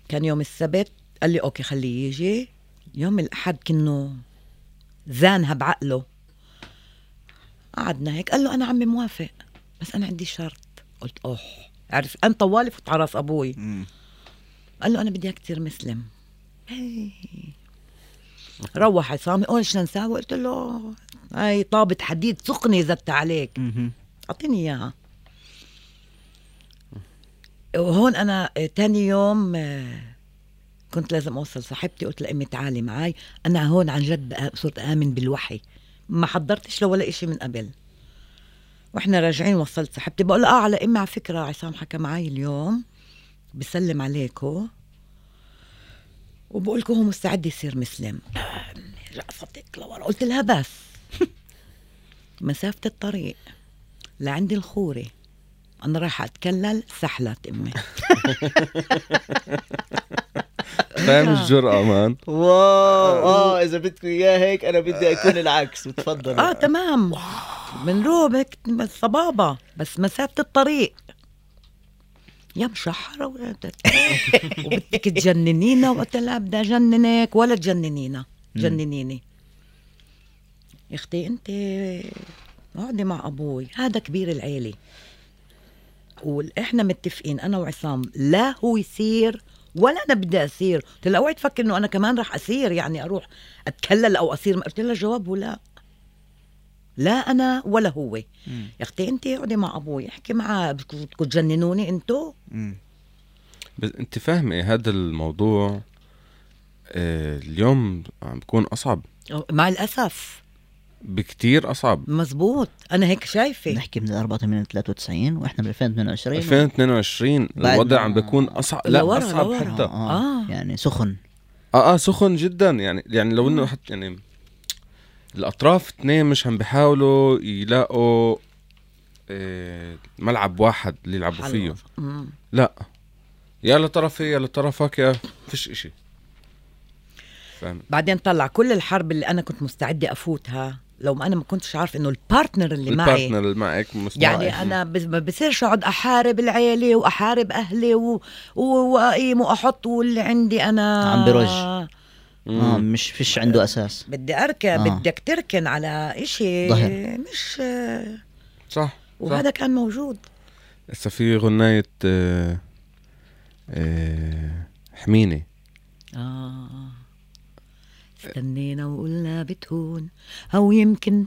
كان يوم السبت قال لي okay خليه يجي. يوم الأحد كنه زانها بعقله قعدنا هيك قال له أنا عمي موافق بس أنا عندي شرط قلت اوه عرف أنا طوالي فوت على راس أبوي مم. قال له أنا بدي إياك تصير مسلم هي. روح عصامي قول شو نساوي قلت له هاي طابة حديد سخنة زدت عليك. أعطيني إياها وهون أنا تاني يوم آه، كنت لازم أوصل صاحبتي قلت لامي تعالي معي أنا هون عن جد صرت آمن بالوحي ما حضرتش له ولا إشي من قبل. وإحنا راجعين وصلت صاحبتي بقول لها آه على أمي على فكرة عصام حكى معي اليوم بسلم عليكو وبقول لكم هو مستعد يصير مسلم. رقصتك لورا قلت لها بس. مسافة الطريق لعند الخورة أنا رايحة أتكلل سحلت أمي. فاهم الجرأة مان. واو. آه إذا بدكم إياه هيك أنا بدي أكون العكس. تفضل. آه تمام. بنروح هيك صبابة بس مسافة الطريق. يا مشحرة ولا وبدك تجننينا وقلت لها بدي أجننك ولا تجننينا. جننيني. يا أختي أنت اقعدي مع أبوي. هذا كبير العيلة. وإحنا متفقين أنا وعصام لا هو يصير ولا أنا بدي اصير قلت لها أوعي تفكر إنه أنا كمان رح اصير يعني أروح أتكلل أو اصير قلت لها جوابه لا لا أنا ولا هو. يا أختي انت اقعدي مع أبوي احكي معاه. بدكم تجننوني أنتو؟ مم. بس انت فاهمة هذا الموضوع آه اليوم عم بكون أصعب. مع الأسف. بكتير أصعب. مزبوط أنا هيك شايفة. نحكي من 84 93 وإحنا بال 2022 2022 بعد الوضع عم بيكون أصعب. لا لورا- أصعب لورا. حتى. آه. آه. يعني سخن. آه آه سخن جدا. يعني يعني لو إنه حتى يعني الأطراف اثنين مش عم بيحاولوا يلاقوا آه ملعب واحد اللي يلعبوا فيه. مم. لا. يا لطرفي يا لطرفك يا فيش إشي. فاهم؟ بعدين طلع كل الحرب اللي أنا كنت مستعدة أفوتها. لو ما أنا ما كنتش عارف إنه ال partner اللي معي. ال partner اللي معك يعني أنا ما بصيرش أقعد أحارب العيلة وأحارب أهلي و- وأقيم وأحط واللي عندي أنا. عم برج. آه مش فيش عنده أساس. بدي أركن آه. بدك تركن على إشي ظهر. مش صح وهذا كان موجود. هسه في غناية آه آه حميني آه. استنينا وقلنا بتهون. أو يمكن.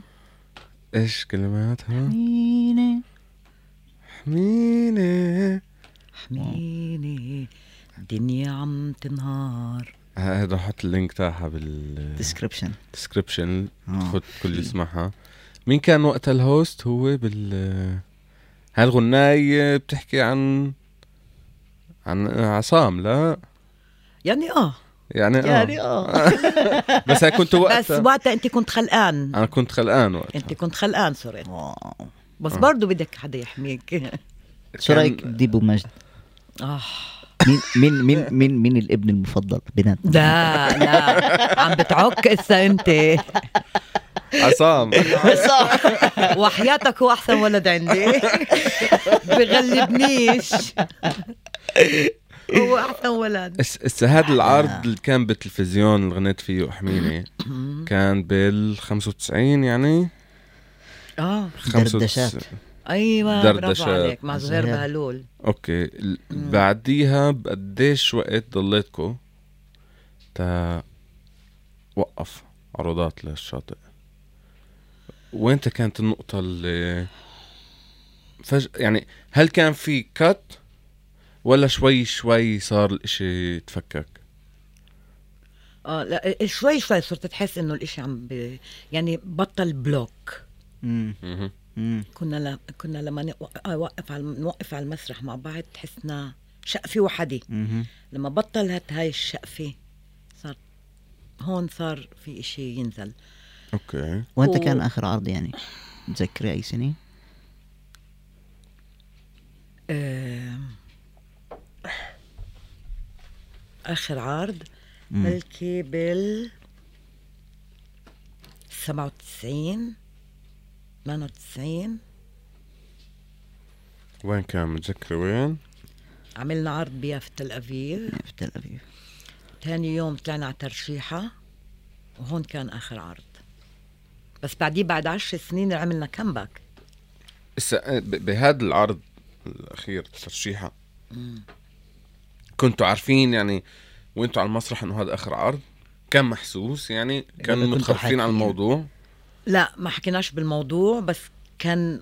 إيش كلماتها؟ ميني. حميني حميني الدنيا عم تنهار. هذا حط ال link تاعها بال description description آه. خد كل يسمعها مين كان وقتها ال host هو بال هاي الغناية بتحكي عن عن عصام لا؟ يعني آه. يعني آه. يعني آه. بس هاي كنت بس وقتها. وقتها أنت كنت خلقان. أنا كنت خلقان وقتها. أنت كنت خلقان sorry. wow. بس آه. برضه بدك حدا يحميك. شو رأيك بديبو مجد آه. مين مين مين مين مين الابن المفضل بيناتنا؟ لا لا. عم بتعك هسه أنت. عصام. وحياتك هو أحسن ولد عندي. بغلبنيش. هو أحسن ولد. هذا العرض اللي كان بالتلفزيون اللي غنيت فيه حميني كان بال 95 يعني؟ آه دردشات. أيوه برافو دردشات. عليك مع زهير. بهلول. أوكي بعديها بقديش وقت ضليتكو تا وقف عروضات للشاطئ؟ وينتا كانت النقطة اللي فجأة يعني هل كان في cut ولا شوي شوي صار الإشي تفكك آه لا شوي شوي صرت تحس إنه الإشي عم ب... يعني بطل block مم. مم. كنا ل... كنا لما نوقف نوقف على نوقف على المسرح مع بعض تحسنا شقفه وحدي مهم. لما بطلت هاي الشقفة صار هون صار في إشي ينزل أوكي وأنت و- كان آخر عرض يعني متذكري أي سنة؟ آه... آخر عرض مم. بلكي بال 97 98 وين كان؟ متذكرة وين؟ عملنا عرض بيافا تل ابيب في تل ابيب تاني يوم طلعنا على ترشيحة وهون كان آخر عرض. بس بعديه بعد عشر سنين عملنا كمباك بهذا العرض الأخير ترشيحة كنتوا عارفين يعني وانتوا على المسرح إنه هذا آخر عرض؟ كان محسوس يعني؟ متخفين حاكيين. على الموضوع؟ لا ما حكيناش بالموضوع بس كان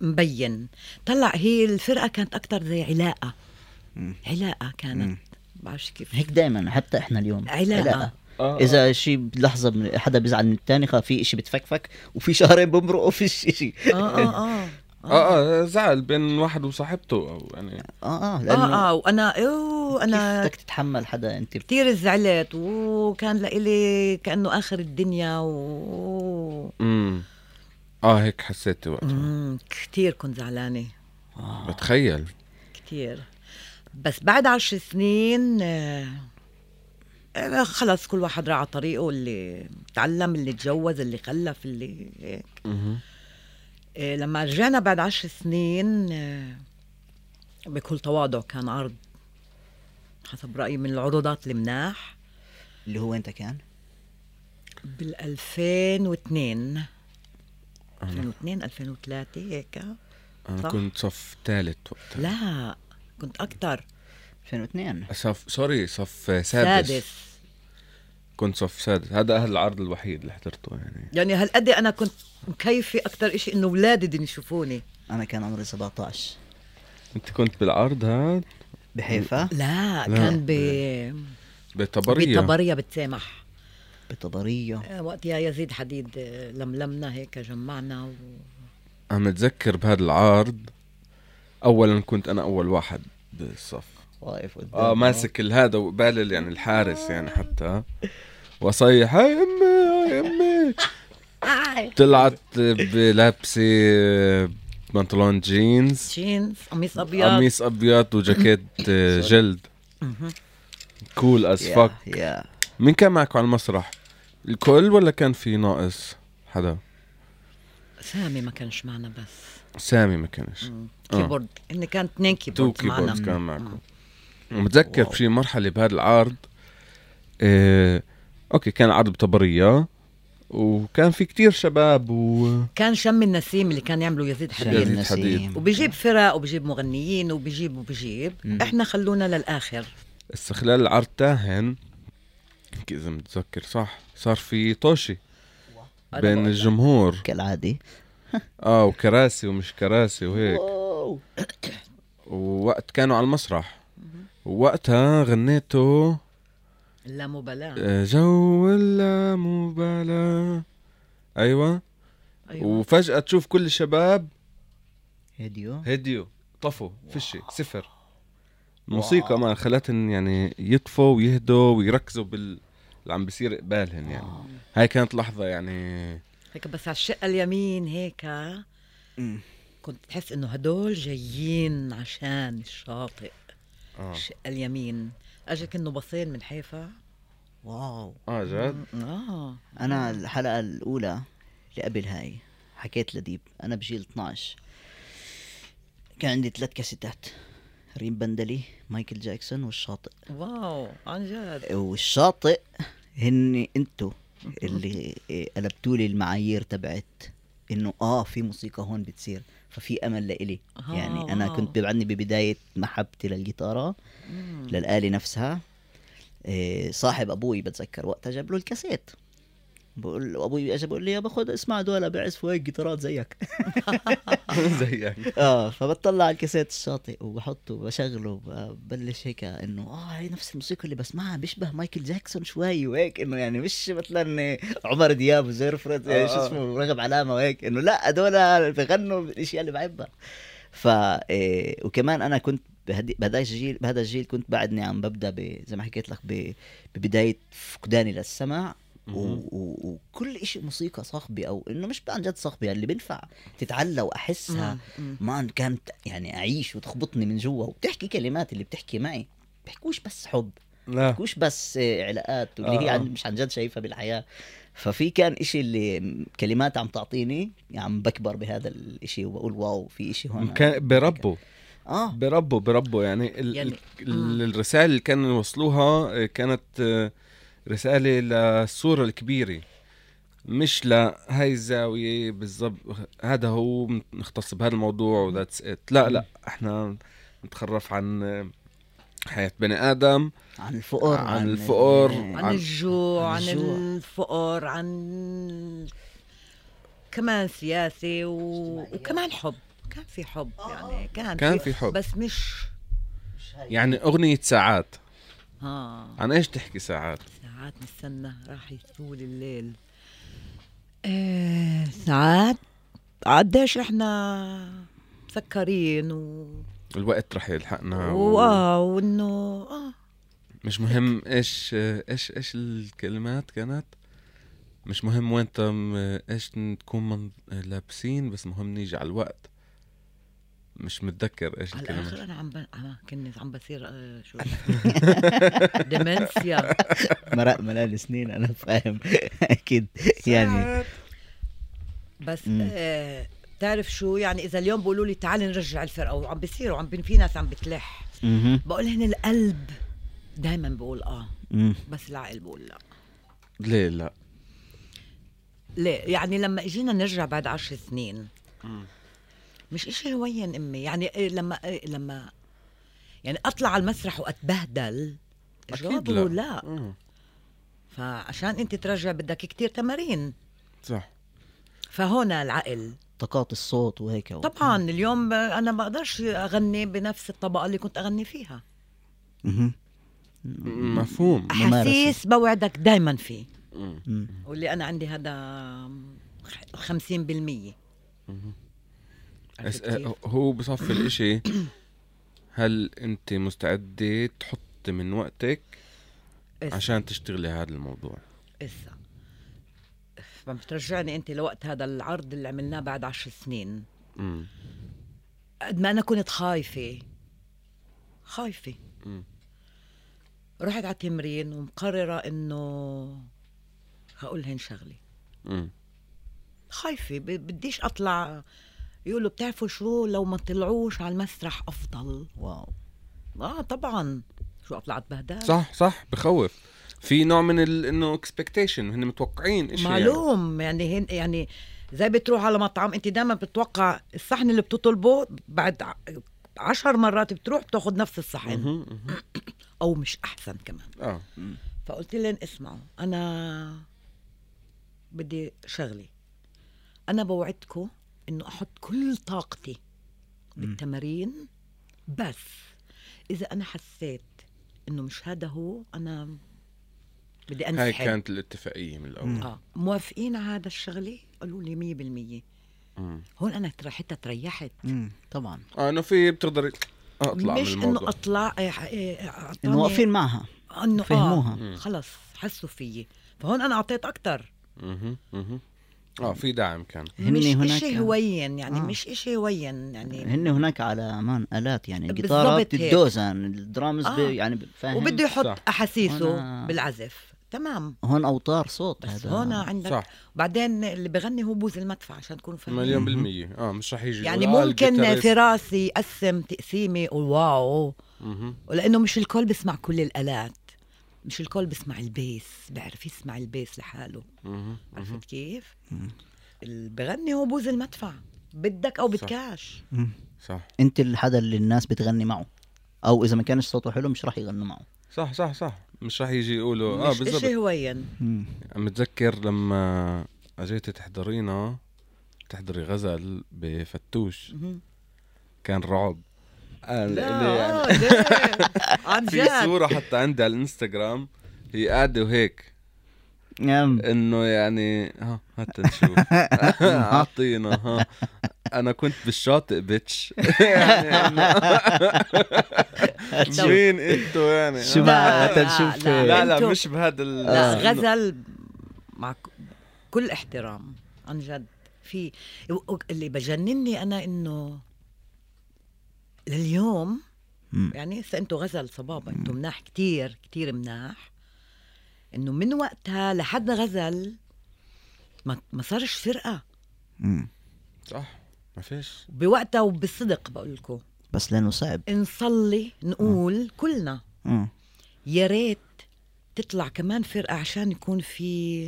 مبين. طلع هي الفرقة كانت أكتر زي علاقة. مم. علاقة كانت. مم. بعرفش كيف. هيك دائما حتى إحنا اليوم. علاقة. إذا شيء بلحظة من حدا بيزعل من الثاني خا في شيء بتفكفك وفي شهرين بمرقوا في شيء آه آه آه. آه آه. زعل بين واحد وصاحبته أو يعني. آه آه لأنه آه آه وأنا أوه أنا بدك تتحمل حدا أنت؟ كثير زعلت وكان لإلي كأنه آخر الدنيا و امم آه هيك حسيتي وقتها. مم، كتير كنت زعلانة. بتخيل. كتير. بس بعد عشر سنين آه، آه، خلص كل واحد راح على طريقه اللي تعلم اللي تجوز اللي خلف اللي هيك. آه، لما رجعنا بعد عشر سنين آه، بكل تواضع كان عرض حسب رأيي من العروضات المناح. اللي هو انت كان؟ بال 2002 2002 2003 هيك أنا صح. كنت صف ثالث وقتها. لا كنت أكثر 2002 صف سوري صف سادس, سادس. كنت صف سادس. هذا أهل العرض الوحيد اللي حضرته يعني. يعني هالقد أنا كنت مكيفه أكثر شيء إنه اولادي بدهم يشوفوني؟ أنا كان عمري 17 أنت كنت بالعرض هذا بحيفا؟ لا, لا. كان ب بطبرية. بطبرية بتسامح بطبرية. آه، وقت يا يزيد حديد آه، لملمنا هيك جمعنا و... أنا متذكر بهذا العرض اولا كنت أنا أول واحد بالصف. واقف قدام آه ماسك الهذا وقبال يعني الحارس يعني حتى. واصيح هاي أمي هاي أمي. طلعت بلابسه بنطلون جينز. جينز قميص أبيض. قميص أبيض وجاكيت آه، جلد. cool as fuck مين كان معك على المسرح؟ الكل ولا كان في ناقص حدا؟ سامي ما كانش معنا بس. سامي ما كانش. آه. كيبورد إن كان اثنين two keyboard keyboards معنا كان معكم. متذكر بشي مرحلة بهذا العرض آه، okay كان عرض بطبرية وكان في كتير شباب و كان شم النسيم اللي كان يعملوا يزيد حديد. يزيد حديد. وبيجيب فرق وبيجيب مغنيين وبيجيب وبيجيب. مم. إحنا خلونا للآخر. استخلال العرض تاهن. اذا متذكر؟ صح صار في طوشي بين. الجمهور. كالعادي آه وكراسي ومش كراسي وهيك. ووقت كانوا على المسرح. ووقتها غنيته لا مبالاة. آه، جو اللامبالاة أيوه. أيوة. وفجأة تشوف كل الشباب هديو. هديو طفوا فيش صفر. الموسيقى ما خلتهم يعني يطفوا ويهدوا ويركزوا بال اللي عم بيصير قبالهن يعني. هاي كانت لحظة يعني. هيك بس على الشقة اليمين هيك. كنت تحس إنه هدول جايين عشان الشاطئ. الشقه اليمين. اجك إنه باصين من حيفا؟ واو. آه جد؟ آه. أنا الحلقة الأولى اللي قبل هاي حكيت لديب. أنا بجيل 12 كان عندي ثلاث كاسيتات. ريم بندلي مايكل جاكسون والشاطئ. واو عن جد. والشاطئ هن أنتو اللي قلبتوا لي المعايير تبعت. إنه آه في موسيقى هون بتصير. ففي أمل لإلي آه، يعني أنا واو. كنت بيبعدني ببداية محبتي للجيتارة مم. للآلة نفسها إيه، صاحب أبوي بتذكر وقتها جاب له الكاسيت بقول أبوي اجى بقول لي يا باخذ اسمع دول بيعزفوا هيك جيتارات زيك زيك آه فبطلع على الكاسيت الشاطئ وبحطه وبشغله ببلش هيك إنه آه هي نفس الموسيقى اللي بسمعها بيشبه مايكل جاكسون شوي وهيك إنه يعني مش مثلا عمر دياب وزير فريد آه، شو آه. اسمه رغب علامة وهيك إنه لا هدول بغنوا الاشياء اللي بحبها ف إيه، وكمان أنا كنت بهذا الجيل بهذا الجيل كنت بعدني عم ببدأ. زي ما حكيت لك. ببداية فقداني للسمع. وكل شيء موسيقى صاخبة أو إنه مش عن جد صاخبة يعني اللي بينفع تتعلى وأحسها. ما كانت يعني أعيش وتخبطني من جوا وبتحكي كلمات اللي بتحكي معي بيحكوش بس حب لا. بيحكوش بس آه، علاقات واللي هي آه،. عن مش عن جد شايفها بالحياة. ففي كان إشي اللي كلمات عم تعطيني عم بكبر بهذا الإشي وبقول واو في إشي هون. كان بربوا آه. بربوا بربوا يعني, يعني- ال الرسائل اللي كانوا يوصلوها آه، كانت آه، رسالة للصورة الكبيرة مش لهاي الزاوية بالضبط هذا هو نختص بهذا الموضوع وذاتس ات لا لا إحنا نتخرف عن آه، حياة بني آدم عن الفقر عن الفقر. آه، عن عن- الجوع عن عن الجوع. الفقر عن كمان سياسة و... وكمان حب كان في حب يعني كان, كان في حب. بس مش يعني أغنية ساعات ها. عن إيش تحكي ساعات؟ ساعات نستنى راح يطول الليل. إيه ساعات قديش إحنا مسكرين و... الوقت رح يلحقنا و... واه وإنه آه. مش مهم إيش إيش إيش الكلمات كانت؟ مش مهم وين تم إيش تكون من لابسين بس مهم نيجي على الوقت. مش متذكر إيش على الآخر أنا عم ب... عم كنت عم بصير آه، شو؟ ديمنسيا. مرق ملال سنين أنا فاهم. أكيد. يعني. بس. آه بتعرف شو؟ يعني إذا اليوم بيقولوا لي تعالي نرجع الفرقة وعم بيصير وعم بين في ناس عم بتلح. بقول هن القلب دائما بقول آه. بس العقل بقول لا. ليه لا؟ ليه؟ يعني لما إجينا نرجع بعد عشر سنين مش إشي هوين أمي. يعني إيه لما إيه لما يعني أطلع على المسرح وأتبهدل أكيد لا, لا. فعشان أنت ترجع بدك كتير تمارين. صح. فهون العقل. طاقات الصوت وهيك و... طبعا اليوم أنا ما بقدرش أغني بنفس الطبقة اللي كنت أغني فيها. أها مفهوم. أحاسيس بوعدك دائما فيه. واللي أنا عندي هذا 50% هو بصفي الإشي هل أنت مستعدة تحطي من وقتك عشان تشتغلي هذا الموضوع؟ إسا. ما بترجعني أنت لوقت هذا العرض اللي عملناه بعد عشر سنين. مم. قد ما أنا كنت خايفة. خايفة. مم. رحت على تمرين ومقررة إنه هقول لهن شغله. خايفة بديش أطلع يقولوا بتعرفوا شو لو ما طلعوش على المسرح أفضل؟ واو. آه طبعا. شو اطلع اتبهدل صح صح بخوف. في نوع من ال... إنه expectation هن متوقعين إشي معلوم. يعني هن يعني زي بتروح على مطعم أنت دائما بتتوقع الصحن اللي بتطلبه بعد عشر مرات بتروح بتاخذ نفس يعني. الصحن. أو مش أحسن كمان. آه. فقلت لهم اسمعوا أنا بدي شغلي. أنا بوعدكم إنه أحط كل طاقتي بالتمارين بس إذا أنا حسيت إنه مش هذا هو أنا بدي هاي انسحب كانت الاتفاقية من الأول. آه. موافقين على هذا الشغلة؟ قالوا لي مية بالمية. مم. هون أنا حتى تريحت. مم. طبعا. آه إنه في بتقدري أطلع مش من انه أطلع إيه، إيه، أعطاني- إنه واقفين معها. إنه فهموها. آه خلص حسوا فيي. فهون أنا أعطيت أكثر. آه في دعم كان. مش هناك- اشي هوين يعني آه. مش إشي هوين يعني. هن هناك على مان آلات يعني هيك. الدوزن الدرامز آه. يعني فاهم؟ وبده يحط صح. أحاسيسه وأنا- بالعزف. تمام. هون أوتار صوت بس هذا هون عندك صح. بعدين اللي بغني هو بوز المدفع عشان تكونوا فاهمين مليون بالمية. آه مش رح يجي. يعني ممكن الجيتاريست. في راسي اقسم تقسيمه واو. مهم. ولأنه مش الكل بسمع كل الآلات. مش الكل بسمع ال bass بيعرف يسمع ال bass لحاله. عرفت كيف؟ اللي بغني هو بوز المدفع بدك أو صح. بدكاش مم. صح أنت الحدا اللي الناس بتغني معه أو إذا ما كانش صوته حلو مش راح يغنوا معه صح صح صح مش رح يجي يقولوا آه مش بالضبط هوين مم. متذكر لما اجيتي تحضرينا تحضري غزل بفتوش. كان رعب لا لإلي يعني آه، ليه؟ عن في جد. صورة حتى عندي على الإنستغرام هي قاعدة وهيك. نعم. إنه يعني ها هات نشوف. أعطينا ها. أنا كنت بالشاطئ بيتش يعني مين أنتو يعني؟ شو آه. بقى؟ لا، تنشوف لا، لا لا مش بهذا لا آه. غزل مع كل احترام عن جد. في اللي بجنني أنا إنه لليوم مم. يعني هسه أنتم غزل صبابة أنتم مناح كتير كتير مناح. انه من وقتها لحد غزل ما ما صارش فرقه مم. صح ما فيش. بوقتها وبالصدق بقول لكم. بس لأنه صعب. نصلي نقول كلنا. مم. يا ريت تطلع كمان فرقة عشان يكون في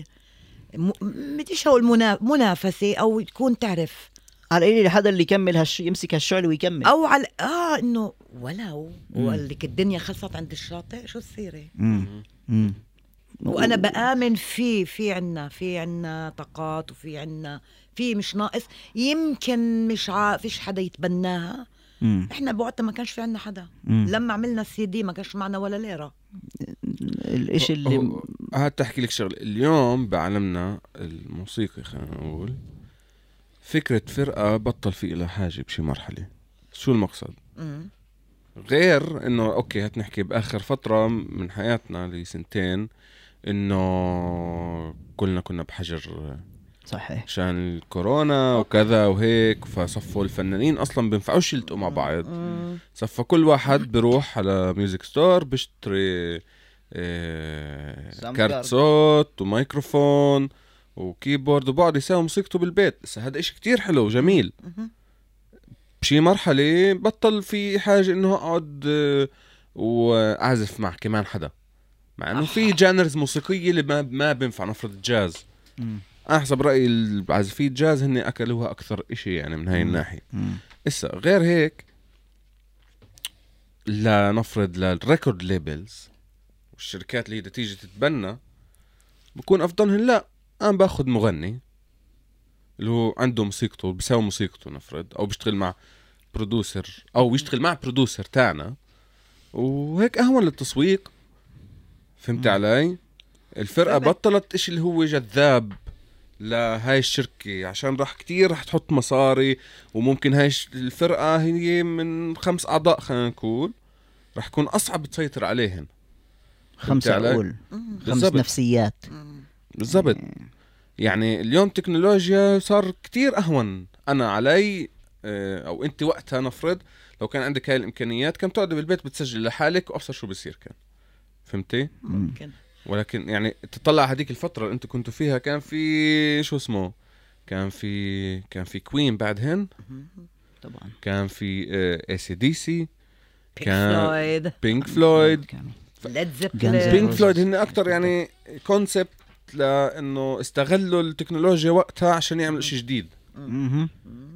م... بديش أقول منا... منافسة أو تكون تعرف على القليل حدا اللي يكمل هالش يمسك هالشعل ويكمل. أو على آه إنه ولو وقال لك الدنيا خلصت عند الشاطئ شو السيره. وأنا بآمن في في عنا في عنا طاقات وفي عنا في مش ناقص. يمكن مش ع... فيش حدا يتبناها. مم. إحنا بوقتها ما كانش في عنا حدا. مم. لما عملنا السي دي ما كانش معنا ولا ليرة. الاشي اللي هات تحكي لك شغلة. اليوم بعالمنا الموسيقي خلينا نقول. فكرة فرقة بطل في لها حاجة بشي مرحلة شو المقصد؟ مم. غير إنه أوكي هات نحكي بآخر فترة من حياتنا لسنتين إنه كلنا كنا بحجر صحيح عشان الكورونا وكذا وهيك فصفوا الفنانين أصلا بينفعوش يلتقوا مع بعض. صفى كل واحد بيروح على music store بيشتري sound card. صوت وميكروفون و keyboard وبقعد يساوي موسيقته بالبيت هسه هذا إشي كتير حلو وجميل. بشي مرحلة بطل في حاجة إنه أقعد آه، وأعزف مع كمان حدا مع إنه في genres موسيقية اللي ما ما بينفع نفرض جاز مم. أنا حسب رأيي العازفين الجاز هن أكلوها أكثر إشي يعني من هاي. الناحية. إسا غير هيك لنفرض لل record labels والشركات اللي بدها تيجي تتبنى بكون افضلهم لا أنا باخذ مغني اللي هو عنده موسيقته بيساوي موسيقته نفرض أو بيشتغل مع producer أو بيشتغل مع producer تاعنا وهيك أهون للتسويق فهمت. علي الفرقة فهمت. بطلت إشي اللي هو جذاب لهاي الشركة عشان راح كتير راح تحط مصاري وممكن هاي الفرقة هي من خمس أعضاء خلينا نقول راح يكون أصعب تسيطر عليهن خمسة علي؟ عقول. خمس. نفسيات. بالضبط. يعني اليوم تكنولوجيا صار كتير أهون. أنا علي آه، أو أنت وقتها نفرض لو كان عندك هاي الإمكانيات كان تقعد بالبيت بتسجل لحالك وأبصر شو بصير كان. فهمتي؟ ممكن. ولكن يعني تطلع هذيك الفترة اللي أنتوا كنتوا فيها كان في شو اسمه؟ كان في كان في Queen بعدهن طبعا. كان في AC/DC Pink كان- Floyd Pink Floyd Led Zeppelin Pink. Floyd هن أكتر يعني concept لإنه استغلوا التكنولوجيا وقتها عشان يعملوا شيء جديد. مهم.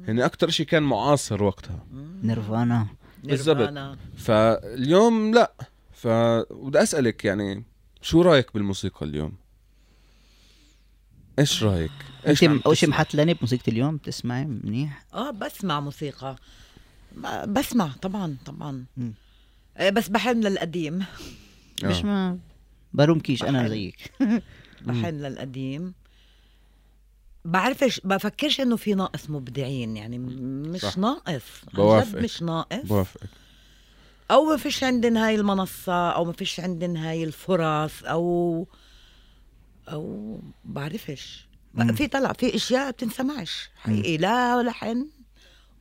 هن أكتر شيء كان معاصر وقتها. نيرفانا. بالضبط. فاليوم لا. ف بدي أسألك يعني شو رأيك بالموسيقى اليوم؟ إيش رأيك؟ انت عم أول شيء تسمع؟ محتلاني بموسيقى اليوم بتسمعي منيح؟ آه بسمع موسيقى. بسمع طبعا طبعا. آه، بس بحن للقديم. آه. مش ما بلومكيش أنا. زيك. بحن للقديم. بعرفش بفكرش إنه في ناقص مبدعين يعني مش صح. ناقص بوافقك. مش ناقص. بوافقك. أو ما فيش عندن هاي المنصة أو ما فيش عندن هاي الفرص أو أو بعرفش. مم. في طلع في أشياء بتنسمعش. حقيقي لا لحن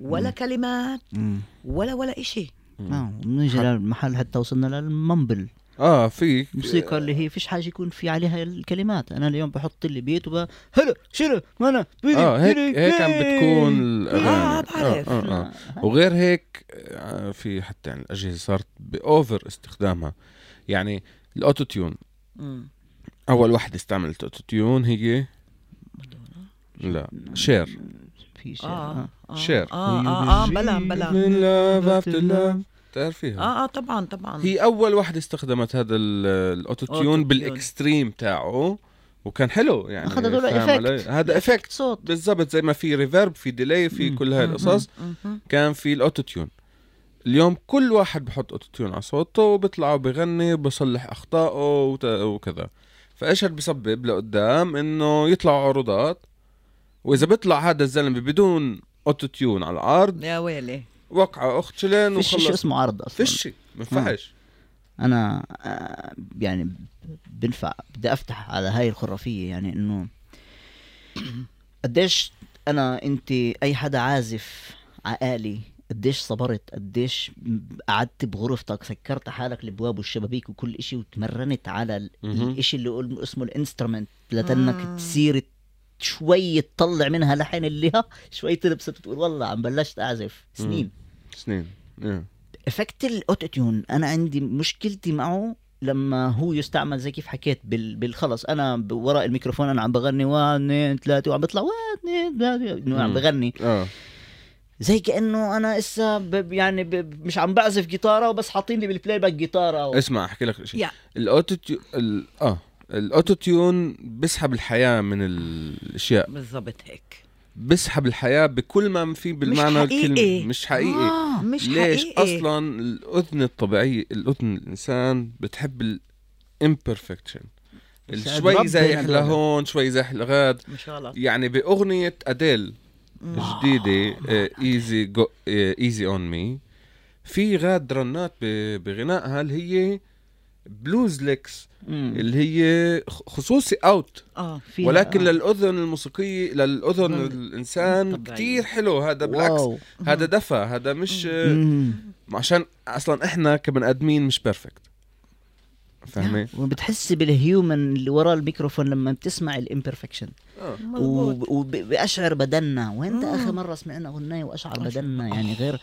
ولا كلمات مم. ولا ولا إشي. آه بنيجي للمحل حتى وصلنا للمنبل. آه في الموسيقى اللي هي فيش حاجة يكون في عليها الكلمات. أنا اليوم بحط لي بيت وب هلا شنو؟ ما أنا بيدي آه هيك هيك عم. بتكون الأغاني. آه، بعرف. آه. آه آه. وغير هيك آه، في حتى يعني الأجهزة صارت بأوفر استخدامها. يعني ال auto-tune. أول واحد استعمل ال auto-tune هي لا شير. في شيء آه آه. شير. آه آه, آه بلا بلا. من تعرفيها آه آه طبعا طبعا هي أول واحدة استخدمت هذا ال- ال auto-tune. بال extreme تاعه وكان حلو يعني أخذ هذول effect؟ هذا effect صوت بالضبط زي ما في reverb في delay في مم. كل هاي. القصص. كان في ال auto-tune اليوم كل واحد بحط auto-tune على صوته وبيطلع وبغني وبصلح أخطائه وت- وكذا فإيش هاد بيسبب لقدام إنه يطلعوا عروضات وإذا بيطلع هذا الزلمة بدون auto-tune على العرض يا ويلي وقعه أخت شلين فيش شيء وخلص اسمه عرض أصلا فيش ما ينفعش أنا آه، يعني بنفع بدي أفتح على هاي الخرافية يعني إنه قديش أنا أنت أي حدا عازف عقالي قديش صبرت قديش قعدت بغرفتك سكرت حالك الابواب والشبابيك وكل إشي وتمرنت على. الإشي اللي اسمه الإنسترومنت لتنك مم. تصير شوي تطلع منها لحن اللي ها شوي تلبس بتقول والله عم بلشت أعزف. سنين. سنين. إيه. effect ال auto-tune أنا عندي مشكلتي معه لما هو يستعمل زي كيف حكيت بال... بالخلص. أنا وراء الميكروفون أنا عم بغني واحد اثنين ثلاثة وعم بيطلع واحد اثنين ثلاثة عم. بغني. آه. زي كأنه أنا إسا ب... يعني ب... مش عم بعزف جيتارة وبس حاطين لي بال playback جيتارة و... اسمع أحكي لك شيء. يا. ال auto ال... آه. ال auto-tune بيسحب الحياة من الأشياء. بالضبط هيك. بيسحب الحياة بكل ما في بالمعنى حقيقي. الكلمة. مش حقيقي. آه. مش ليش؟ حقيقي. أصلا الأذن الطبيعيه الأذن الإنسان بتحب ال imperfection شوي زايح. لهون شوي زايح لغاد. مش غلط يعني بأغنية أديل جديده easy go easy on me في غاد رنات بغنائها اللي هي blues licks مم. اللي هي خ- خصوصي out آه ولكن آه. للأذن الموسيقية للأذن مم. الإنسان طبيعية. كتير حلو هذا بالعكس wow. هذا دفى هذا مش مم. عشان أصلا إحنا كبني آدمين مش perfect فاهمة؟ وبتحس بال human اللي ورا الميكروفون لما بتسمع ال imperfection آه. وبقشعر بدنا وين. آخر مرة سمعنا أغنية وقشعر. بدنا يعني غير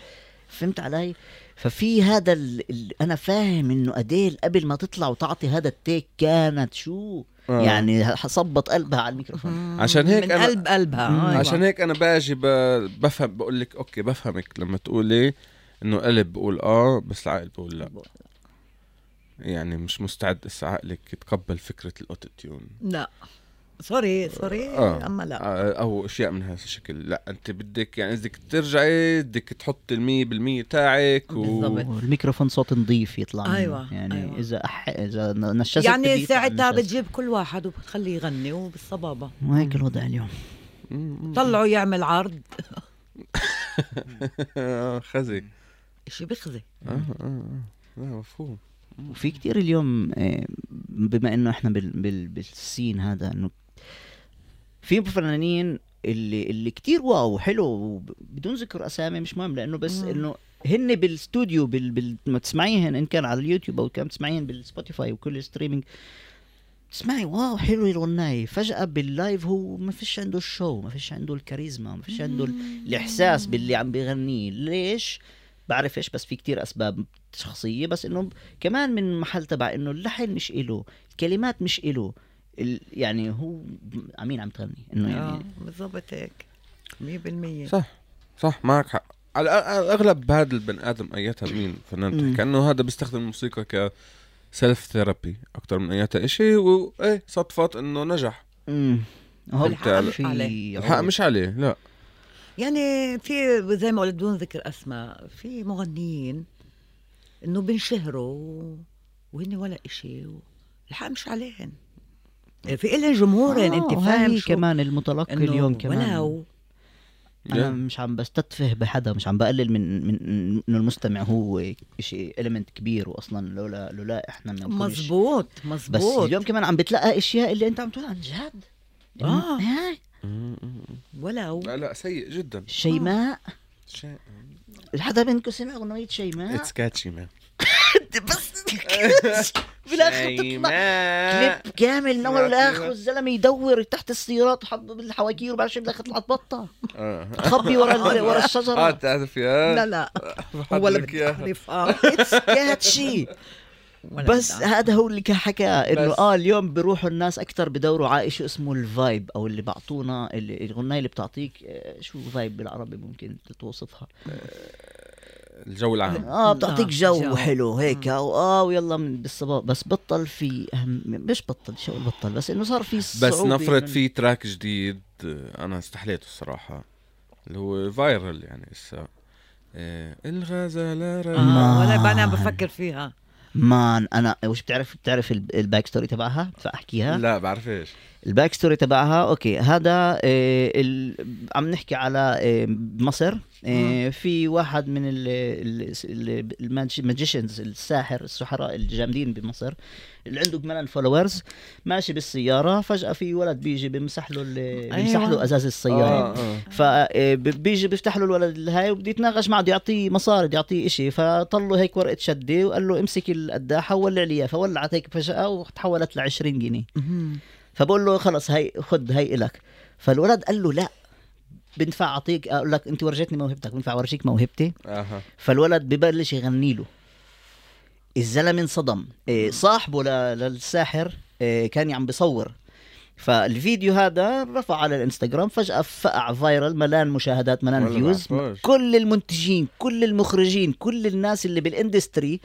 فهمت علي ففي هذا ال... ال... أنا فاهم إنه أديل قبل ما تطلع وتعطي هذا ال take كانت show آه. يعني صبت قلبها على الميكروفون. عشان هيك من أنا- قلب قلبها مم. أيوة. عشان هيك أنا باجي ب... بفهم بقول لك okay بفهمك لما تقولي إنه قلب بقول آه بس العقل بقول لا يعني مش مستعد هسه عقلك يتقبل فكرة ال auto-tune لا sorry sorry آه. أما لا آه، أو أشياء من هذا الشكل لا أنت بدك يعني بدك ترجعي بدك تحط المية بالمية تاعك و... بالضبط. والميكروفون صوت نظيف يطلع. أيوة، يعني أيوة. إذا أح... إذا نشزت يعني ساعتها. بتجيب كل واحد وبتخليه يغني وبالصبابة وهيك الوضع اليوم. طلعوا يعمل عرض آه، خزي شي بخزي آه آه آه لا مفهوم وفي كتير اليوم آه، بما إنه إحنا بال... بال... بال scene هذا إنه في فنانين اللي اللي كتير wow حلو بدون ذكر أسامي مش مهم لأنه بس. إنه هن بالاستوديو بال... بال... ما تسمعيهن إن كان على اليوتيوب أو كان تسمعيهن بالسبوتيفاي وكل ال streaming. تسمعي wow حلو الغناية فجأة بال live هو ما فيش عنده ال show ما فيش عنده الكاريزما ما فيش عنده ال- الإحساس باللي عم بيغنيه. ليش؟ بعرف إيش بس في كتير أسباب شخصية بس إنه كمان من محل تبع إنه اللحن مش إله الكلمات مش إله. يعني هو عمين عم تغني إنه يعني بالضبط هيك 100% صح صح معك حق. على الاغلب هذا البني آدم أياتها مين فنان مم. تحكي انه هذا بيستخدم الموسيقى ك self therapy أكثر من أياتها إشي وايه صدفت إنه نجح. امم هو الحق مش عليه. الحق مش عليه لا. يعني في زي ما قلت بدون ذكر أسماء في مغنيين إنه بنشهروا وهن ولا إشي الحق مش عليهن. في إلهم جمهورين أنت فاهم هاي شو؟ كمان المتلقي اليوم كمان. ولو أنا مش عم بستتفه بحدا مش عم بقلل من من انه المستمع هو شيء element كبير واصلا لولا لولا إحنا ما نكونش- مزبوط بس مزبوط. اليوم كمان عم بتلقى أشياء اللي أنت عم تقول عن جد. آه. هاي مم، مم، مم. ولو لا لا سيء جدا. شيماء. شيء. حدا منكم سمع أغنية شيماء؟ it's catchy man بس بالآخر تطلع. كليب كامل من اول لاخر؟ الزلمه يدور تحت السيارات وحط بالحواكير وبعد شوي بالاخر طلعت بطه آه. تخبي ورا ال- ورا آه الشجره بتعرف يا. لا لا. بحط هو اللي. بتعرف آه it's catchy ولا بس. هذا هو اللي كان حكى إنه. آه اليوم بيروحوا الناس أكثر بدوروا على شيء اسمه ال vibe أو اللي بعطونا الغناية اللي بتعطيك آه، شو vibe بالعربي ممكن توصفها الجو العام. آه بتعطيك آه، جو, جو. حلو هيك. آه ويلا من بالصباح بس بطل في أهم مش بطل شو بطل؟ بس إنه صار في بس صعوبة نفرض من- في track جديد آه، أنا استحليته الصراحة اللي هو viral يعني هسه آه، الغزالة رايقة آه ولا أنا عم. بفكر فيها. man أنا وش بتعرف بتعرف ال- ال back story تبعها؟ فاحكيها لا بعرف إيش. ال back story تبعها okay هذا آه ال... عم نحكي على آه مصر آه في واحد من ال magicians الساحر السحراء الجامدين بمصر اللي عنده ملان followers ماشي بالسيارة فجأة في ولد بيجي بيمسح له ال- بيمسح له أيوة. أزاز السيارة. آه فبيجي بيفتح له الولد هاي وبده يتناقش معه بده يعطيه مصاري بده يعطيه إشي. فطلوا هيك ورقة شدة وقال له امسك القداحة وولع لي اياه فولعت هيك فجأة وتحولت ل 20 جنيه فبقول له خلص هي خد هي إلك. فالولد قال له لا بنفع أعطيك أقول لك أنت ورجيتني موهبتك بنفع اورجيك موهبتي؟ أها. فالولد ببلش يغني له. الزلمة انصدم. إيه، صاحبه للساحر إيه، كان عم بيصور. فالفيديو هذا رفع على الإنستغرام فجأة فقع viral ملان مشاهدات ملان views. كل المنتجين كل المخرجين كل الناس اللي بال industry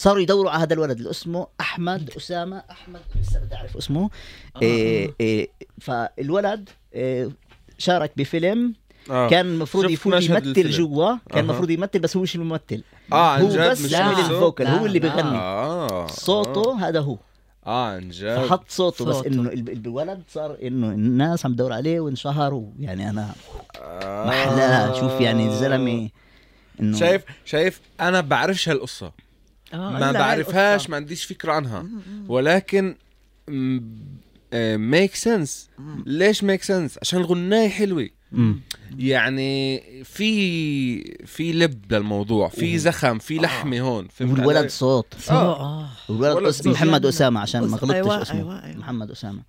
صاروا يدوروا على هذا الولد اللي اسمه أحمد أسامة أحمد لسه بدي أعرف اسمه آه. إيه إيه فالولد إيه شارك بفيلم آه. كان المفروض يفوت يمثل. جوا كان. المفروض يمثل بس هو مش الممثل آه هو بس مش نفسه؟ ال vocal لا، هو اللي لا. بيغني آه صوته هذا هو آه عن جد فحط صوته بس صوته. إنه الب- الولد صار إنه الناس عم تدور عليه وانشهر ويعني أنا آه. محلاها شوف يعني الزلمه إنه شايف شايف أنا بعرفش هالقصة آه ما إلا بعرفهاش ما عنديش فكرة عنها. ولكن make sense ليش make sense عشان الغناية حلوة. مم. يعني في في لب للموضوع في زخم في لحمة هون والولد؟ صوت. آه. والولد ولد اسم صوت. محمد أسامة عشان ما أس- غلطتش أيوة، اسمه. أيوة، أيوة. محمد أسامة.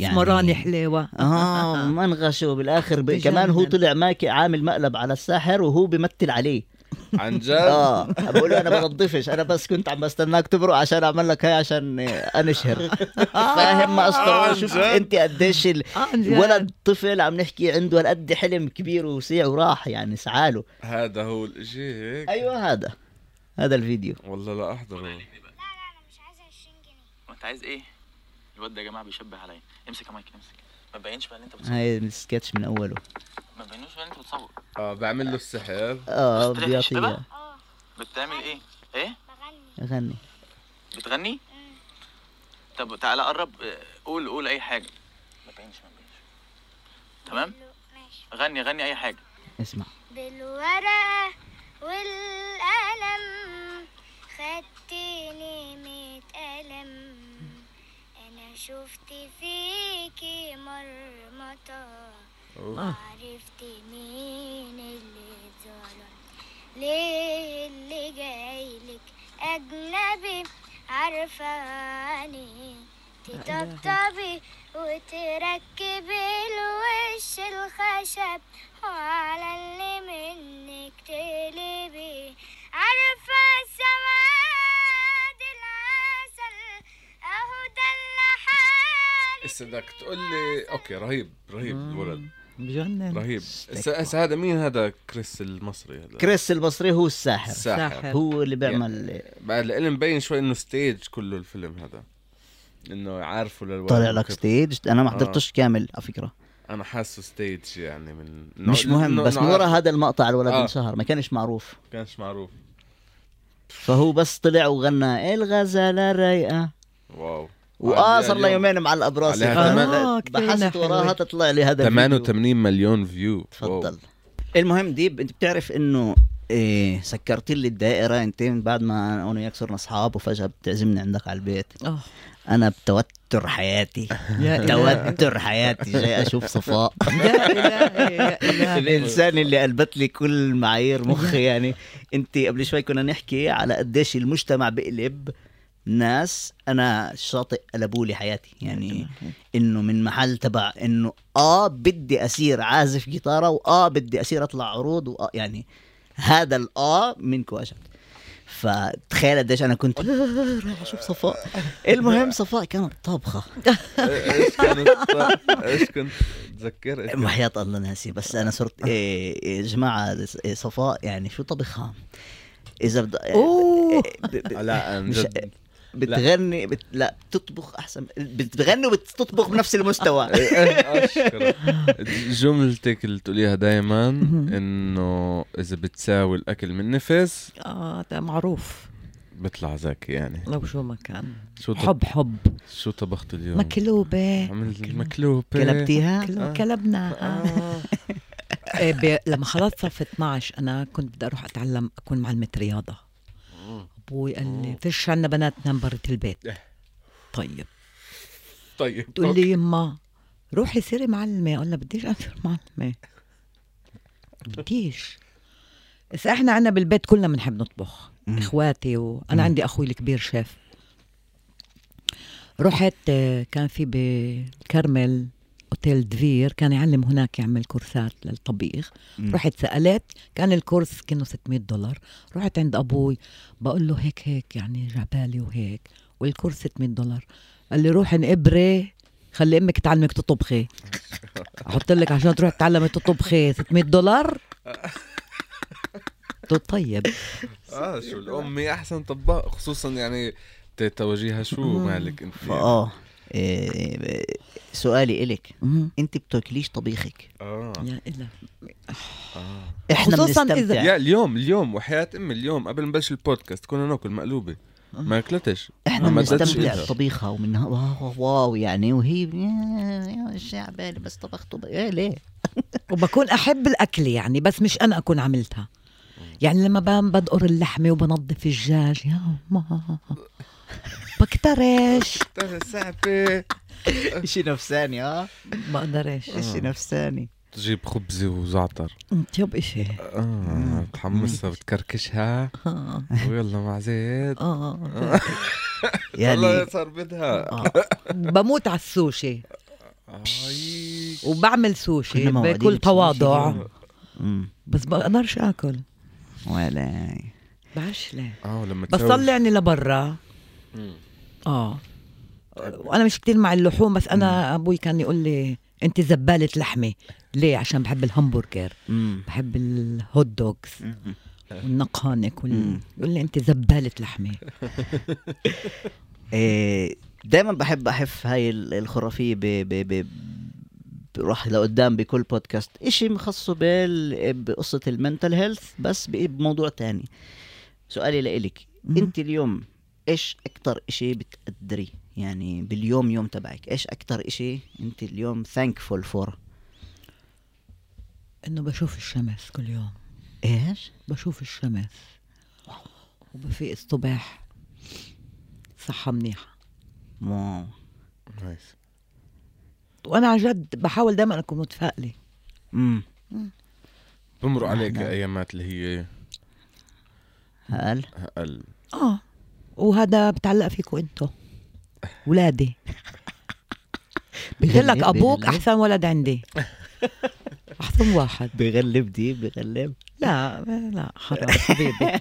اسمراني حليوة. آه منغشه بالاخر ب... كمان هو طلع ماكي عامل مقلب على الساحر وهو بيمثل عليه. عن جد؟ آه بقول له أنا بنظفش. أنا بس كنت عم بستناك تبرق عشان أعمل لك هاي عشان أنشهر. فاهم ما آه، أصلا شوف عن جد؟ أنت قديش ال... آه،. ولد طفل عم نحكي عنده هالقد حلم كبير وسيع وراح يعني سعاله. هذا هو الإشي هيك؟ أيوه هذا. هذا الفيديو. والله لا أحضره. لا لا أنا مش عايزة 20 جنيه. وانت عايز إيه؟ الواد ده يا جماعة بيشبه عليا. امسك يا مايك امسك. ما تبينش بقى اللي أنت بتصور هاي السكتش من أوله. ما بقى اللي انت بتصور آه بعمل له السحر آه بيعطيها؟ آه بتعمل إيه؟ إيه؟ بغني غني بتغني؟ مم. طب تعالى قرب آه، قول قول اي حاجة ما تبينش ما تبينش تمام؟ ماشي غني غني اي حاجة اسمع بالورقة والقلم خدتني ميت قلم أنا شفت فيكي مرمطة وعرفت مين اللي اتظلم. ليه اللي جايلك أجنبي عارفاني تطبطبي وتركبي الوش الخشب وعلى اللي منك تقلبي. عارفة سواد العسل اهو ده اللي حالي هسه بدك تقول لي okay رهيب رهيب الولد. بجنن. رهيب. هسه هذا مين هذا؟ كريس المصري هذا. كريس المصري هو الساحر. الساحر ساحر. هو اللي بيعمل بعد العلم مبين شوي إنه stage كله الفيلم هذا. إنه عارفه للولد طالع لك stage؟ أنا ما آه. حضرتش كامل على فكرة. أنا حاسه ستيج يعني من مش مهم بس من ورا هذا المقطع الولد آه. انشهر ما كانش معروف. كانش معروف. فهو بس طلع وغنى الغزالة الرايقة؟ wow. واه صار له اليوم يومين معلق براسي آه، كتير بحثت. وراها تطلع لي هذا الفيديو. 88 مليون view تفضل. المهم ديب انت بتعرف إنه إيه سكرت لي الدائرة انت من بعد ما أنا وياك صرنا أصحاب وفجأة بتعزمني عندك على البيت. آه أنا بتوتر حياتي. توتر حياتي. جاي أشوف صفاء. يا إلهي يا إلهي. الإنسان اللي قلبت لي كل معايير مخي يعني. انت قبل شوي كنا نحكي على قديش المجتمع بقلب ناس أنا شاطئ قلبوا لي حياتي يعني إنه من محل تبع إنه آه بدي اصير عازف جيتارة وآه بدي اصير أطلع عروض وآه يعني هذا الآه منكم اجت فتخيل قديش أنا كنت رايح أشوف صفاء. المهم صفاء كانت طابخة. إيش كانت إيش كنت تذكر؟ وحياة الله ناسي بس أنا صرت إيه إيه يا جماعة إيه صفاء يعني شو طبخها إذا بد... لا عن مش- جد. بتغني بت... لا بتطبخ أحسن بتغني وبتطبخ بنفس المستوى. أشكرك. جملتك اللي تقوليها دائما إنه إذا بتساوي الأكل من نفس آه ده معروف. بيطلع زكي يعني. لو شو ما كان. شو طب... حب حب. شو طبخت اليوم؟ مكلوبة. مكلوبة. كلبتيها؟ آه. كلبنا. آه. إيه ب... لما خلصت صف 12 أنا كنت بدي أروح أتعلم أكون معلمة رياضة. أبوي قال لي فيش عنا بنات تنام برة البيت. إيه. طيب. طيب تقول لي يما روحي صيري معلمة قلنا بديش أصير معلمة بديش. بس إحنا عنا بالبيت كلنا بنحب نطبخ إخواتي وأنا عندي أخوي الكبير شيف. رحت آه، كان في بكرمل. اوتيل دفير كان يعلم هناك يعمل كورسات للطبيخ. مم. رحت سألت كان الكورس كأنه 600 دولار. رحت عند أبوي بقول له هيك هيك يعني جعبالي وهيك. والكورس 600 دولار. قال لي روحي انقبري خلي أمك تعلمك تطبخي. أحط لك عشان تروح تتعلمي تطبخي 600 دولار؟ قلت له طيب. آه شو الامي أحسن طباخ خصوصا يعني تيتا وجيها شو مالك أنت؟ يعني؟ فاه إيه سؤالي إلك. أنت بتاكليش طبيخك. آه. يا إله. إحنا خصوصاً بنستمتع. يا اليوم اليوم وحياة أمي اليوم قبل ما نبلش البودكاست كنا ناكل مقلوبة. ما أكلتش. إحنا بنستمتع. بطبيخها ومنها واو, واو يعني وهي شعبالي بس طبخت طبخ إيه ليه؟ وبكون أحب الأكل يعني بس مش أنا أكون عملتها. يعني لما بدقر اللحمة وبنظف الدجاج يا ما بكترش ترى صعبة إشي نفساني آه؟ بقدرش إشي نفساني. تجيب خبزة وزعتر. طيب إشي. آه تحمسها بتكركشها. آه. ويلا مع زيت. آه. والله يعني صار بدها. آه. بموت على السوشي. وبعمل سوشي بكل. تواضع. بس بقدرش آكل. ولا. بعرفش ليه آه لما بس تسوي- طلعني لبرا. آه وأنا مش كتير مع اللحوم بس أنا أبوي كان يقول لي أنت زبالة لحمة ليه عشان بحب الهمبرجر مم. بحب ال hot dogs مم. والنقانق وال... مم. يقول لي أنت زبالة لحمة إيه، دايما بحب أحف هاي ال- الخرافية ب ب ب بروح لقدام بكل بودكاست إشي مخصصه بال بقصة ال mental health بس بموضوع تاني سؤالي لإلك مم. أنت اليوم إيش أكتر إشي بتقدري؟ يعني باليوم يوم تبعك إيش أكتر إشي أنت اليوم thankful for إنه بشوف الشمس كل يوم. إيش؟ بشوف الشمس. وبفيق الصبح. صحة منيحة. واو. نايس. وأنا عن جد بحاول دائما أكون متفائلة. امم بمرق عليك نعم. ايامات اللي هي هل؟ ال... آه. وهذا بتعلق فيكم أنتو. ولادي. بقول لك بغلب. أحسن ولد عندي. أحسن واحد. بغلب دي بغلب. لا لا حرام حبيبي.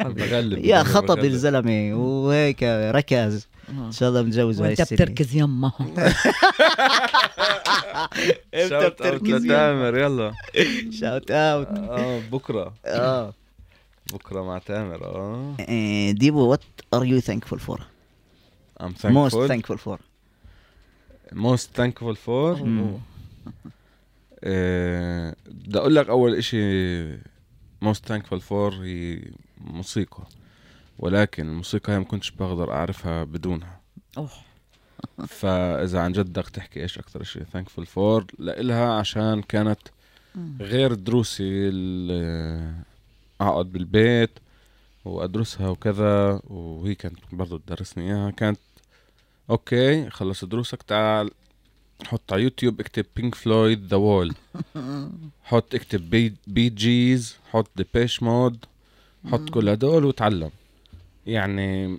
بغلب يا خطب. الزلمة. وهيك ركز. آه. إن شاء الله متجوز هاي وأنت السنة. بتركز يمها انت شوت اوت بتركز يلا. شاوت اوت آه بكرة. آه. بكرة مع تامر آه. إيه، ديبو وات ار يو ثانكفul فور I'm موست thankful ثانكفul فور most thankful for? مم. آه، بدي أقول لك أول إشي most thankful for هي موسيقى. ولكن الموسيقى هي ما كنتش بقدر أعرفها بدونها. أوه. فإذا عن جد بدك تحكي إيش أكثر شيء thankful for لإلها عشان كانت غير دروسي ال- أقعد بالبيت وأدرسها وكذا وهي كانت برضو تدرسني إياها. كانت okay خلص دروسك تعال حط على يوتيوب اكتب بينك فلويد The Wall حط اكتب بي, بي جيز حط ديبيش مود حط كل هدول وتعلم. يعني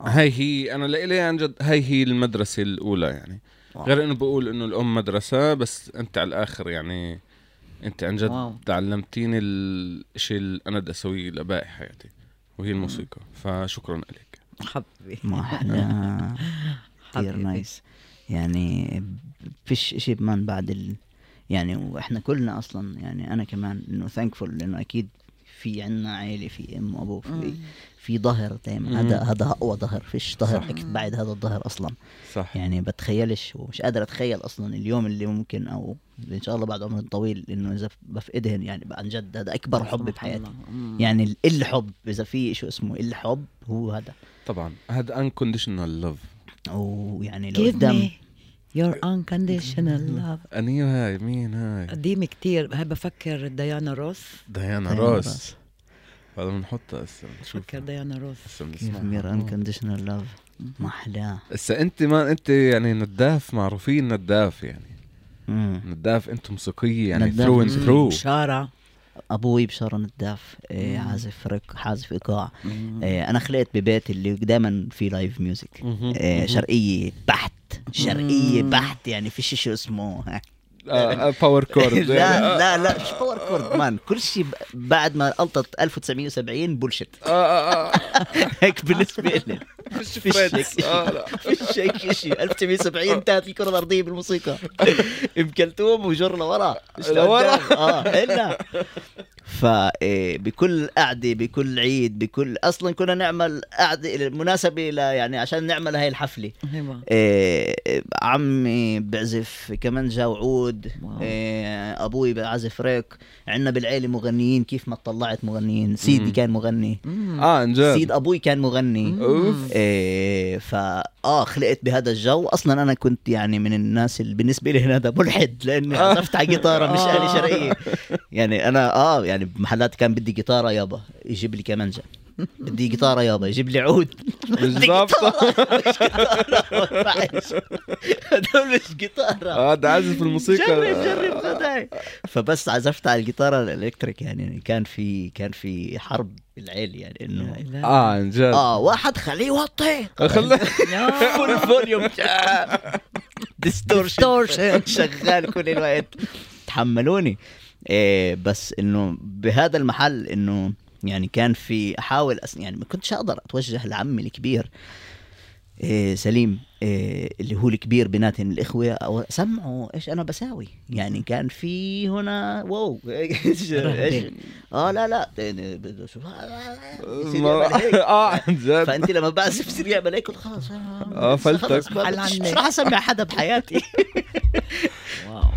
هاي هي أنا لإلي عن جد هاي هي المدرسة الأولى يعني. غير إنه بقول إنه الأم مدرسة بس أنت على الآخر يعني أنت عن جد wow. تعلمتيني الشيء اللي أنا بدي أسويه لباقي حياتي وهي الموسيقى. فشكرا لك. حبيبي. ما أحلى كثير. نايس يعني فيش إشي بمان بعد ال... يعني وإحنا كلنا أصلا يعني أنا كمان إنه ثانكفul لأنه أكيد في عنا عيلة في أم وأبو في في ظهر دايما مم. هذا هذا أقوى ظهر فيش ظهر بعد هذا الظهر أصلا. صح. يعني بتخيلش ومش قادر أتخيل أصلا اليوم اللي ممكن أو إن شاء الله بعد عمر طويل إنه إذا بفقدهن يعني عن جد هذا أكبر حب بحياتي يعني ال- الحب؟ إذا في شو اسمه الحب؟ هو هذا. طبعا. هذا unconditional love. ويعني Give لقدام your unconditional love. انيو هاي مين هاي؟ قديم كتير هاي بفكر ديانا روس. ديانا روس. هذا بنحطها هسه نشوف بفكر ديانا روس. هسه كيف بنسمعها. مير انكونديشنال لاف ما احلاه هسه أنت ما أنت يعني نداف معروفين نداف يعني. مم. نداف انت موسيقيه يعني. ثرو اند. ثرو بشارة أبوي بشارة نداف إيه عازف رك حازف إيقاع. إيه أنا خلقت ببيت اللي دائما في live music إيه شرقية بحت شرقية بحت يعني فيش شيء اسمه power chord لا لا لا مش power chord man كل شيء بعد ما قلطت 1970 bullshit هيك بالنسبة لي فيش فيش friends. هيك آه، لا. فيش هيك شيء 1970 انتهت الكرة الأرضية بالموسيقى. ام كلثوم وجر لورا. لورا. آه الا فبكل قعدة بكل عيد بكل أصلا كنا نعمل قعدة مناسبة ل يعني عشان نعمل هاي الحفلة. أيوه. إيه عمي بعزف كمانجا وعود wow. إيه أبوي بعزف ريك. عندنا بالعيلة مغنيين كيف ما طلعت مغنيين. سيدي مم. كان مغني. آه عن جد. سيد أبوي كان مغني. اوف إيه فا آه خلقت بهذا الجو. أصلا أنا كنت يعني من الناس اللي بالنسبة لي هذا ملحد لأني عزفت على جيتاره مش آلة شرقية. يعني أنا آه يعني بمحلات كان بدي جيتارة يابا يجيب لي كمانجا بدي جيتارة يابا يجيب لي عود. مش ظابطه مش جيتارة آه ده عازف الموسيقى. جرب جرب خداي فبس عزفت على الجيتارة الإلكتريك يعني كان في كان في حرب بالعيل يعني إنه آه عن جد. آه واحد خليه يوطي. خلي full volume distortion شغال كل الوقت. تحملوني. إيه بس إنه بهذا المحل إنه يعني كان في أحاول أس... يعني ما كنتش أقدر أتوجه لعمي الكبير إيه سليم إيه اللي هو الكبير بيناتن الإخوة أو سمعوا إيش أنا بساوي. يعني كان في هنا wow إيش إيش آه لا لا شوف يصير يعمل هيك. آه عن جد. فانت لما بعزف يصير يعمل هيك خلاص آه، فلتك. مش راح أسمع حدا بحياتي؟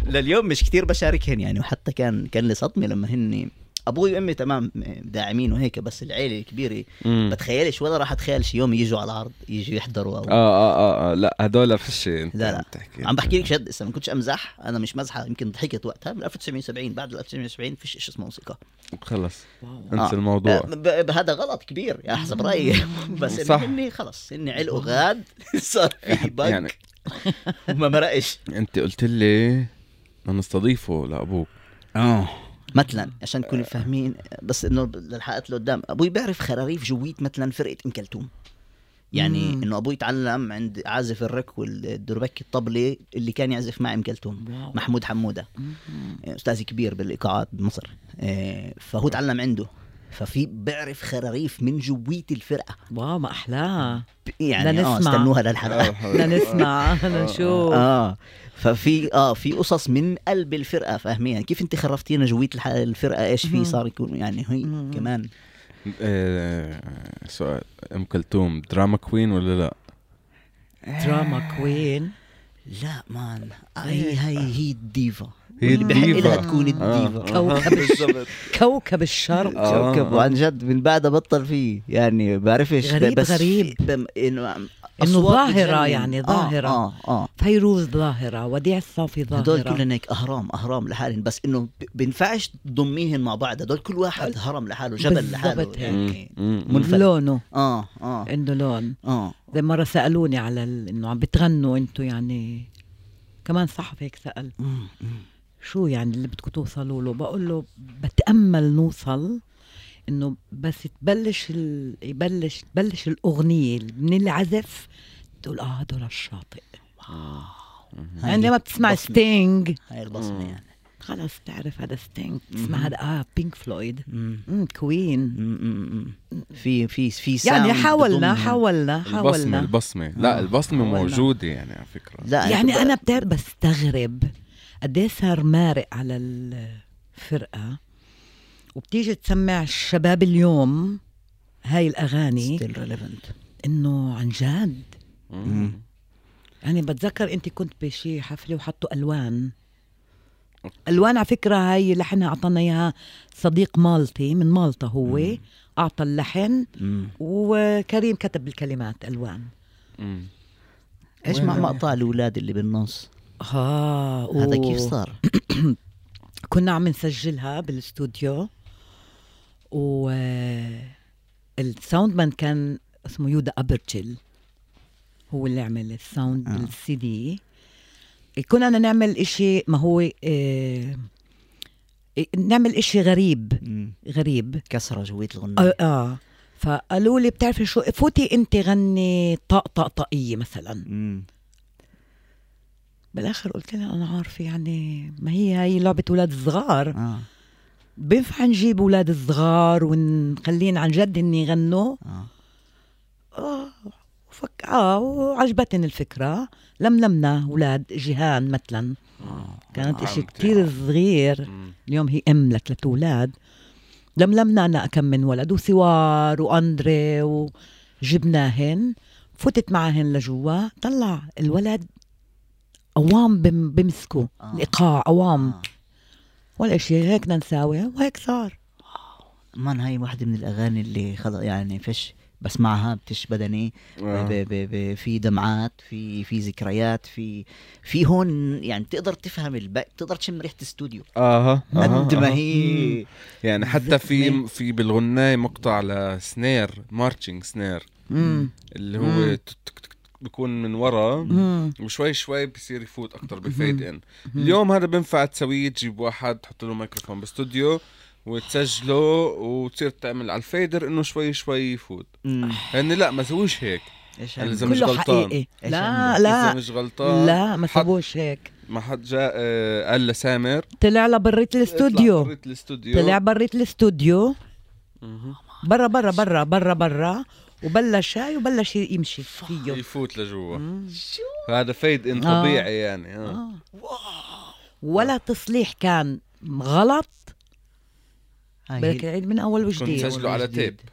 لليوم مش كتير بشاركهن يعني وحتى كان كان لي صدمه لما هن أبوي وأمي تمام داعمين وهيك بس العيلة الكبيرة. بتخيلش ولا راح أتخيل شي يوم يجوا على العرض يجوا يحضروا أو آه آه آه آه. لا هدول أنت لا، لا. عم بحكي لك جد هسه ما كنتش أمزح أنا مش مزحة يمكن ضحكت وقتها من 1970 بعد 1970 فيش شيء اسمه موسيقى. خلص. أنسى آه. الموضوع. آه، ب- هذا غلط كبير يا حسب رأيي. بس صح. هني خلص هني علقوا غاد صار في بق يعني وما مرقش. أنت قلت لي بدنا نستضيفه لأبوك. آه. مثلا عشان نكون فاهمين بس إنه للحلقات اللي قدام أبوي بيعرف خراريف جويت مثلا فرقة أم كلثوم. يعني. إنه أبوي تعلم عند عازف الرك والدربكي الطبلي اللي كان يعزف مع أم كلثوم. محمود حمودة. أستاذ كبير بالإيقاعات بمصر. آه، فهو تعلم عنده. ففي بيعرف خراريف من جويت الفرقة. wow ما أحلاه. يعني بدنا آه نسمع. استنوها للحلقة. بدنا نسمع. بدنا نشوف. آه ففي آه في قصص من قلب الفرقة فاهمين؟ يعني كيف أنت خرفتينا جويت الح- الفرقة؟ إيش في صار يكون؟ يعني هي. كمان. آه، سؤال. أم كلثوم drama queen ولا لا؟ drama queen لا man. هي هي هي الديفا. هي الديفا. لها تكون آه. الديفا كوكب الشرق كوكب الشرق آه. كوكب وعن جد من بعدها بطل فيه يعني بعرفش غريب بس غريب. إنه ظاهرة بتجنن. يعني، ظاهرة. آه آه, آه. فيروز ظاهرة وديع الصافي هدول ظاهرة كلهم هيك أهرام أهرام لحالهم بس إنه بينفعش تضميهم مع بعض هدول كل واحد هرم لحاله جبل بالضبط لحاله هيك. يعني. منفرد لونه آه آه عنده لون آه زي مرة سألوني على. إنه عم بتغنوا أنتوا يعني كمان صحفي هيك مم. شو يعني اللي بدكم توصلوا له؟ بقول له بتأمل نوصل إنه بس تبلش ال... يبلش تبلش الأغنية من اللي عزف تقول آه هدول الشاطئ. هاي يعني لما بتسمع بصمة. ستينج هاي البصمة يعني. خلص بتعرف هذا ستينج بتسمع هذا آه بينك فلويد كوين. في في في يعني حاولنا. حاولنا حاولنا. البصمة. لا آه. البصمة حاولنا. موجودة يعني على فكرة. لا يعني أنا بتعرف بستغرب. قد إيه صار مارق على الفرقة؟ وبتيجي تسمع الشباب اليوم هاي الأغاني still relevant. إنه عن جد. مم. يعني بتذكر أنت كنت بشي حفلة وحطوا ألوان. ألوان على فكرة هاي لحنها أعطانا إياها صديق مالطي من مالطا هو أعطى اللحن مم. وكريم كتب الكلمات ألوان. مم. إيش مع مقطع الأولاد اللي بالنص؟ آه هذا و- كيف صار كنا عم نسجلها بالاستوديو و ال sound man كان اسمه يودا ابرجل هو اللي عمل ال sound آه. بالسي دي كنا بدنا نعمل إشي ما هو آه نعمل إشي غريب مم. غريب كسرة جويت الغنية آه, آه. فقالوا لي بتعرفي شو فوتي أنت غني طق طق طقية مثلا مم. بالآخر قلت لها أنا عارفة يعني ما هي هي لعبة أولاد صغار. آه. بينفع نجيب أولاد صغار ونخلين عن جد ان يغنوا؟ آه. فك آه وعجبتني الفكرة. لملمنا أولاد جيهان مثلا. كانت آه، إشي. كتير صغير. مم. اليوم هي أم لثلاث أولاد لملمنا أنا كم من ولد وسوار وأندري وجبناهن. فتت معهن لجوا. طلع الولد أوام بم بمسكوا آه. الإيقاع أوام آه. ولا شيء هيك بدنا نساوي وهيك صار man هاي واحدة من الأغاني اللي خلص يعني فيش بسمعها بتش بدني آه. ب ب ب في دمعات في في ذكريات في في هون يعني بتقدر تفهم الباقي بتقدر تشم ريحة الاستوديو أها قد ما. هي يعني حتى في. في بالغناية مقطع ل snare marching snare امم اللي هو بيكون من ورا. وشوي شوي بصير يفوت أكثر ب fade in اليوم هذا بينفع تسويه تجيب واحد تحط له ميكروفون باستوديو وتسجله وتصير تعمل على ال fader إنه شوي شوي يفوت. هن لا ما سووش هيك إيش؟ إذا مش غلطان. حقيقي لا عندك؟ إذا لا مش غلطان لا ما سووش هيك ما حد جاء آه، قال لسامر طلع لبريت الاستوديو بريت الاستوديو طلع بريت الاستوديو. برا برا برا برا برا وبلش هاي وبلش يمشي فيه. يفوت لجوا. هذا fade in آه. طبيعي يعني آه. آه. ولا تصليح كان غلط. هاي بدك تعيد من أول كنت وجديد سجله على جديد. tape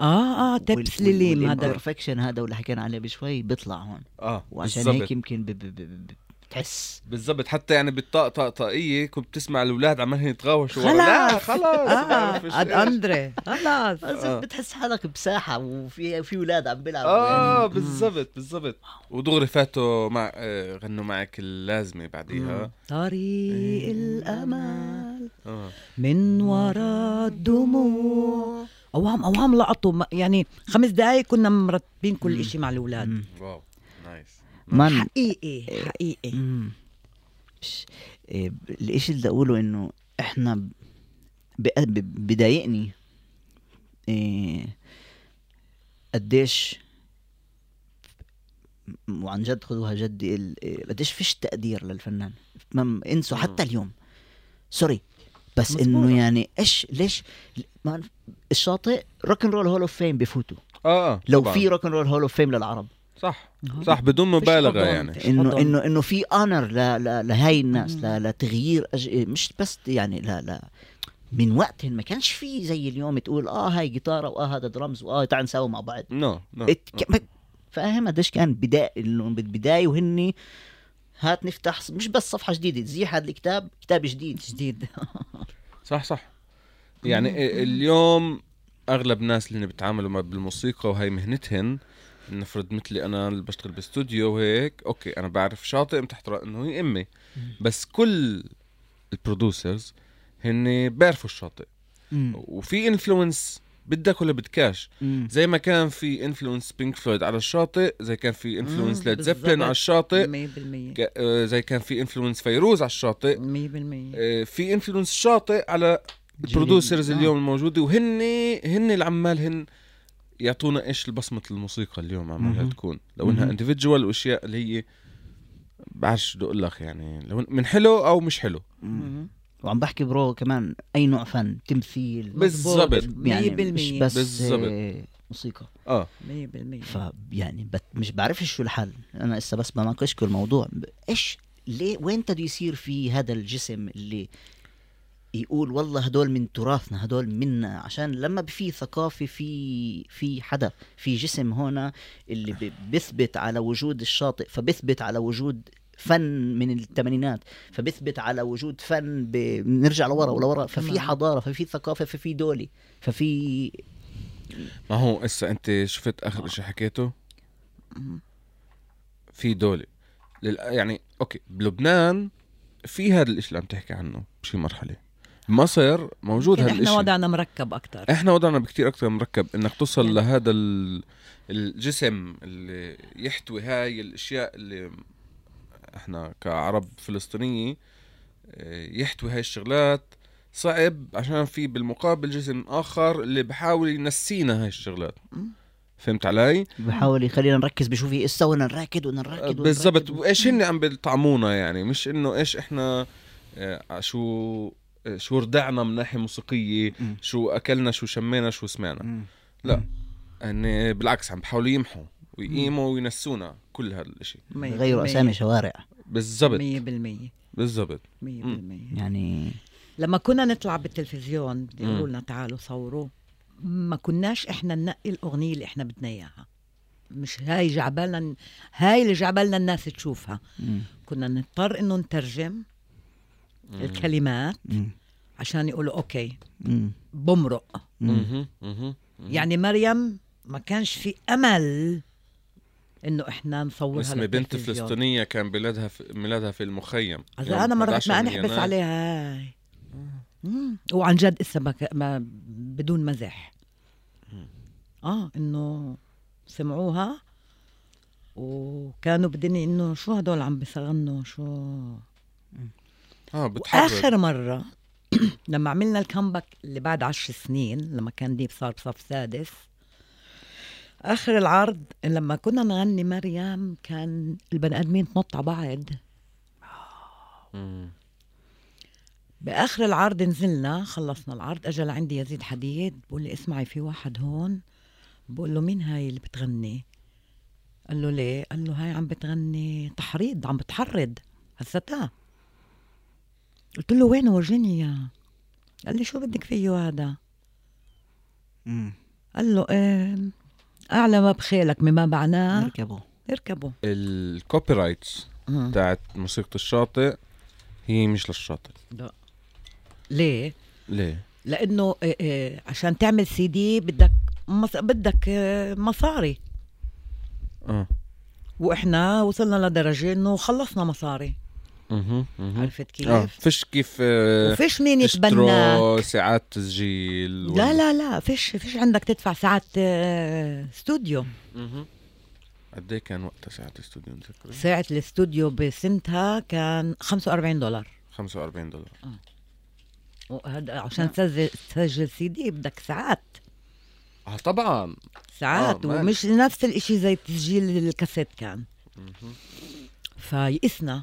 آه آه tape سليم هذا. ال perfection هذا واللي حكينا عليه بشوي بيطلع هون. آه وعشان هيك يمكن ب- ب- ب- ب- بتحس بالضبط حتى يعني بالطاقة طاقية كنت بتسمع الأولاد عمالين يتغاوشوا. لا خلاص آه بعرفش عاد إيش. أندري. خلاص. آه. بتحس حالك بساحة وفي في أولاد عم بيلعبوا. آه يعني. بالضبط بالضبط. ودغري فاتوا مع آه، غنوا معك اللازمة بعديها. طريق الأمل. آه. من وراء الدموع. أوام أوام لقطوا يعني خمس دقايق كنا مرتبين كل إشي مع الأولاد. واو. مان حقيقي حقيقي. إيه، الإشي اللي أقوله إنه إحنا بضايقني إيه، قديش وعن جد خذوها ال- إيه، قديش فيش تقدير للفنان. انسوا حتى اليوم. sorry بس. إنه يعني إيش ليش ما الشاطئ rock roll hall of fame بفوتوا. آه آه لو طبعاً. في rock roll hall of fame للعرب. صح. صح بدون مبالغة حضن. يعني. إنه. إنه إنه في honor ل- ل- لهاي الناس ل- لتغيير أج... مش بس يعني لا لا من وقتهم ما كانش في زي اليوم تقول آه هاي جيتارة وآه هذا درمز وآه تعال نساوي مع بعض. no no فاهم قديش كان بداية إنه بالبداية وهني هات نفتح مش بس صفحة جديدة تزيح هذا الكتاب كتاب جديد. جديد. صح صح. يعني اليوم أغلب الناس اللي بيتعاملوا مع بالموسيقى وهي مهنتهن نفرض مثلي أنا اللي بشتغل باستوديو وهيك okay أنا بعرف شاطئ تحت انه هي أمي. بس كل ال producers هن بيعرفوا الشاطئ. مم. وفي influence بدك ولا بدكاش. مم. زي ما كان في influence بينك فلويد على الشاطئ زي كان في influence ليد زيبلين. على الشاطئ. 100% ك- آه، زي كان في influence فيروز على الشاطئ. 100% آه، في influence شاطئ على ال producers آه. اليوم الموجودة. وهن هن اللي عمالهن يعطونا إيش البصمه الموسيقى اليوم عمالها. تكون لو إنها مهم. individual وأشياء اللي هي بعرفش بدي أقول لك يعني لو من حلو أو مش حلو. وعم بحكي برو كمان أي نوع فن تمثيل بالضبط. يعني 100% مش بس بالضبط. آه، موسيقى آه 100% ف يعني بت مش بعرفش شو الحل أنا لسه بس بناقشكم الموضوع إيش ليه وين بده يصير في هذا الجسم اللي يقول والله هدول من تراثنا هدول منا. عشان لما في ثقافة في في حدا في جسم هنا اللي بيثبت على وجود الشاطئ فبيثبت على وجود فن من الثمانينات فبيثبت على وجود فن ب... بنرجع لورا ولورا. ففي. حضارة ففي ثقافة ففي دولة ففي ما هو هسه أنت شفت آخر شيء حكيته؟ في دولة. لل... يعني أوكي بلبنان في هذا الإشي اللي عم تحكي عنه بشي مرحلة. بمصر موجود هذا إحنا وضعنا مركب أكثر إحنا وضعنا بكتير أكثر مركب إنك توصل يعني. لهذا ال... الجسم اللي يحتوي هاي الأشياء اللي إحنا كعرب فلسطينية آه، يحتوي هاي الشغلات. صعب عشان في بالمقابل جسم آخر اللي بحاول ينسينا هاي الشغلات. فهمت علي؟ بحاول يخلينا نركز بشو في اسا بدنا نراكد نراكد بالضبط. وإيش هن عم بيطعمونا يعني؟ مش إنه إيش إحنا آه، شو شو ردعنا من ناحية موسيقية مم. شو أكلنا شو شمينا شو سمعنا. لا هن بالعكس عم بحاولوا يمحوا ويقيموا وينسونا كل هذا الاشي غيروا أسامي شوارع. بالضبط. 100% 100% بالضبط. يعني لما كنا نطلع بالتلفزيون مم. يقولوا لنا تعالوا صوروا ما كناش إحنا ننقي الأغنية اللي إحنا بدنا إياها. مش هاي جعبالنا هاي اللي جعبالنا الناس تشوفها. مم. كنا نضطر إنه نترجم الكلمات مم. عشان يقولوا أوكي. بمرق. يعني مريم ما كانش في أمل إنه إحنا نصورها اسمي بنت. فلسطينية كان ميلادها في ميلادها في المخيم يوم أنا ما رحت 11 ما من نحبس يناير. عليها هاي. وعن جد إسا ما, ك- ما بدون مزح آه إنه سمعوها وكانوا بدني إنه شو هدول عم بيغنوا شو آه بتحرك آخر مرة لما عملنا ال comeback اللي بعد عشر سنين لما كان ديب صار بصف سادس آخر العرض لما كنا نغني مريم كان البني آدمين تنط على بعض. بآخر العرض نزلنا خلصنا العرض اجى لعندي يزيد حديد بقول لي اسمعي في واحد هون. بقول له مين هاي اللي بتغني؟ قال له ليه؟ قال له هاي عم بتغني تحريض عم بتحرض. هستا قلت له وين ورجيني اياه قال لي شو بدك فيه هذا؟ مم. قال له إيه أعلى ما بخيلك مما معناه. اركبوا اركبوا ال copyrights. بتاعت موسيقى الشاطئ هي مش للشاطئ. ليه؟ ليه؟ لأنه إيه إيه عشان تعمل سي دي بدك مص... بدك إيه مصاري. آه. وإحنا وصلنا لدرجة إنه خلصنا مصاري. عرفت كيف؟ آه فيش كيف آه، وفيش مين يتبناك ساعات تسجيل لا لا لا فيش فيش عندك تدفع ساعات آه، استوديو. قد إيه كان وقتها ساعات استوديو؟ متذكر؟ ساعة الاستوديو بسنتها كان 45 دولار. 45 دولار. وهذا عشان تسجل تسجل سي دي بدك ساعات. آه طبعا. ساعات آه،. ومش نفس الإشي زي تسجيل الكاسيت كان. فيئسنا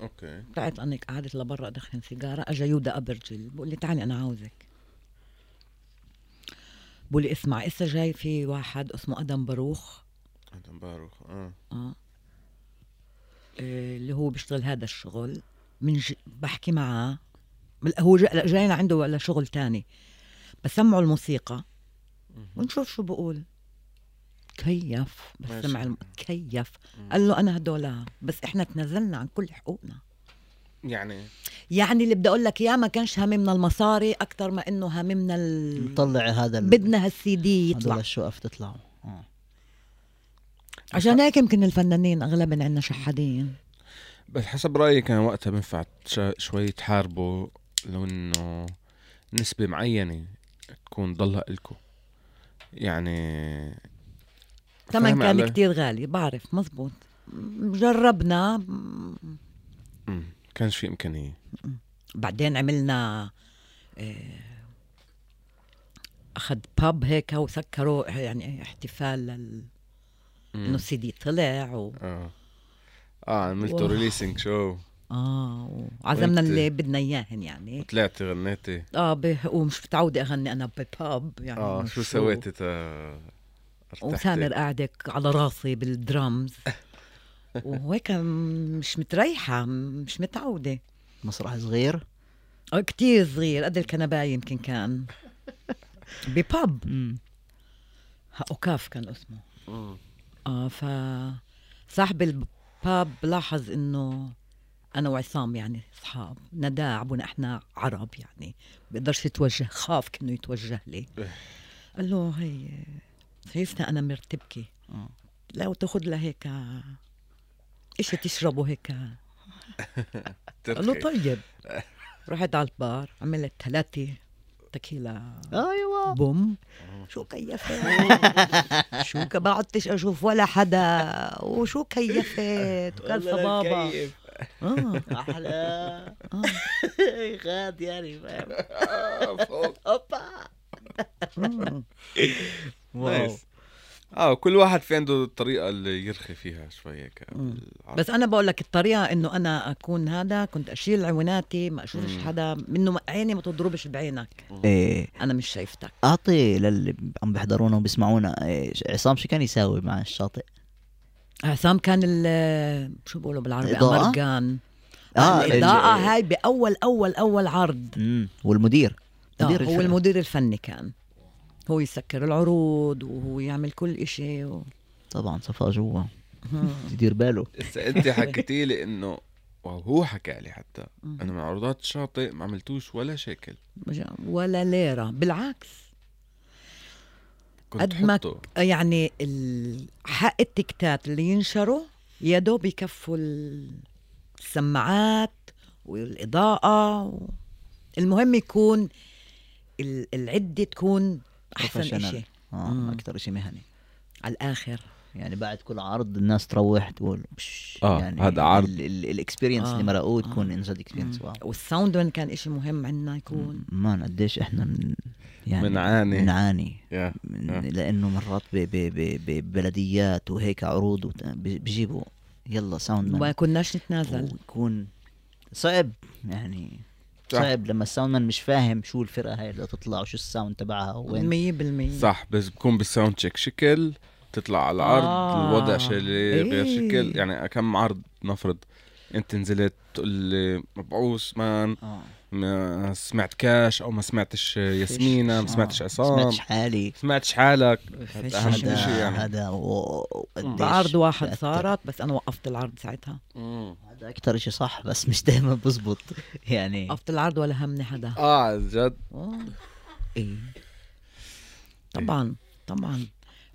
okay. طلعت أنك قعدت لبرا ادخن سيجارة اجى يودا ابرجل بقول لي تعالي أنا عاوزك. بقول لي اسمع إسا جاي في واحد اسمه آدم باروخ. آدم باروخ آه. آه. اللي هو بيشتغل هذا الشغل من ج... بحكي معاه. هو جاينا عنده ولا شغل تاني. بسمعه الموسيقى. ونشوف شو بقول. كيف بس. سمع الم... كيف قال له أنا هدول بس إحنا تنازلنا عن كل حقوقنا. يعني؟ يعني اللي بدي أقول لك إياه ما كانش هاممنا المصاري أكثر ما إنه هاممنا ال... نطلع هذا ال- بدنا هالسي دي هذول يطلع الشقف تطلعوا آه. عشان هيك يمكن الفنانين اغلبهم عندنا شحادين. بس حسب رايي كان وقتها بينفع شوي تحاربوا لو إنه نسبة معينة تكون ضلها إلكو يعني ثمن كان علي؟ كتير غالي بعرف مزبوط جربنا مم. كانش في إمكانية بعدين عملنا آه، أخذ باب هيك وسكروا يعني احتفال لل... إنه. السي دي طلع و... آه آه عملتوا wow. releasing show آه وعزمنا وانت- اللي بدنا إياهن يعني طلعتي غنيتي آه ب... ومش متعودة أغني أنا بباب يعني آه شو سويتي تا؟ وسامر قاعدة على راسي بالدرامز. وهيك مش متريحة مش متعودة. مسرح صغير؟ آه، كتير صغير قد الكنباية يمكن كان. بباب. أوكاف كان اسمه. آه ف صاحب الباب لاحظ إنه أنا وعصام يعني اصحاب نداع إحنا عرب يعني. بيقدرش يتوجه خاف كأنه يتوجه لي. إيه. قال له هي شايفتها أنا مرتبكه آه. لو تاخذ لها هيك اشي تشربه هيك؟ قال له. طيب. رحت على البار عملت ثلاثة tequila أيوه. بوم. شو كيفت شو ما عدتش أشوف ولا حدا. وشو كيفت وكان صبابة. آه. أحلى. آه. غاد يعني فاهم؟ آه، فوق. أوبا. آه. nice. آه كل واحد في عنده الطريقة اللي يرخي فيها شوي هيك. بس أنا بقول لك الطريقة إنه أنا أكون هذا كنت أشيل عويناتي ما أشوفش. حدا منه عيني ما تضربش بعينك. إيه. أنا مش شايفتك. أعطي للي عم بيحضرونا وبيسمعونا. إيه عصام شو كان يساوي مع الشاطئ؟ عصام كان ال شو بقولوا بالعربي؟ الإضاءة؟ أمرجان. آه، الاضاءه ال- هاي بأول أول أول عرض. والمدير. آه مدير هو. المدير الفني كان. هو يسكر العروض وهو يعمل كل إشي و... طبعا صفا جوا. يدير باله. أنت حكيتي لي إنه وهو حكى لي حتى. انه من عروضات الشاطئ ما عملتوش ولا شكل ولا ليرة بالعكس. كنت قد ما يعني حق التكتات اللي ينشروا يا دوب يكفوا السماعات والإضاءة و... المهم يكون ال- العدة تكون إشي. آه مم. أكثر شيء مهني. على الآخر. يعني بعد كل عرض الناس تروح تقول آه، يعني هذا عرض. ال experience آه، اللي مرقوه آه. تكون جد experience wow. وال sound وين كان إشي مهم عندنا يكون؟ مان قديش إحنا من يعني بنعاني. بنعاني يا من آه. لأنه مرات ببلديات وهيك عروض بجيبوا يلا sound ما man كناش نتنازل. ويكون صعب يعني صح. صعب لما ال sound man مش فاهم شو الفرقة هاي اللي تطلع وشو ال sound تبعها وين مية بالمية صح بس بكون بال sound check شكل تطلع على العرض آه. الوضع شيء غير إيه. شكل يعني كم عرض نفرض أنت نزلت تقول لي مبعوث man آه ما سمعت كاش أو ما سمعتش ياسمينة ما. سمعتش آه. عصام. سمعتش حالي. سمعتش حالك. أهم هذا- شيء يعني. هذا بعرض واحد. صارت بس أنا وقفت العرض ساعتها. هذا أكثر شيء صح بس مش دائما بزبط. يعني وقفت العرض ولا همني حدا. آه عن جد. إيه. طبعا طبعا.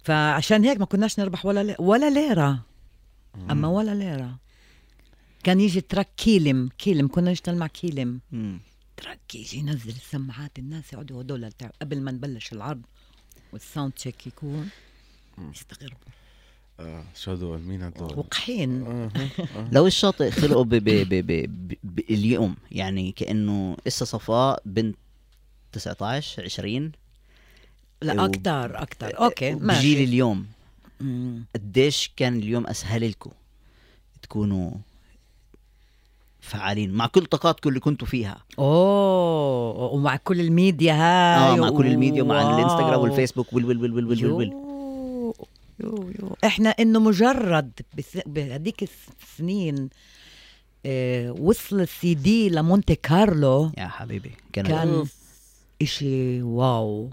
فعشان هيك ما كناش نربح ولا لي... ولا ليرة. أما ولا ليرة. كان يجي truck كيلم كيلم كنا نشتغل مع كيلم. truck يجي ينزل السماعات الناس يقعدوا هدول قبل ما نبلش العرض وال sound check يكون. يستغربوا. آه شو هدول؟ مين هدول؟ وقحين آه. لو الشاطئ خلقوا ب ب ب ب ب ب اليوم يعني كأنه إسا صفاء بنت 19 20 لا أكتر أوكي بجيل ماشي. اليوم. مم. قديش كان اليوم أسهل لكم تكونوا فعالين مع كل طاقاتكم اللي كنتوا فيها أوه ومع كل الميديا هاي آه مع كل الميديا ومع wow. الإنستغرام والفيسبوك وال وال وال وال وال, وال. يو يو يو إحنا إنه مجرد بهديك السنين آه وصل السي دي لمونتي كارلو يا حبيبي كان, كان إشي wow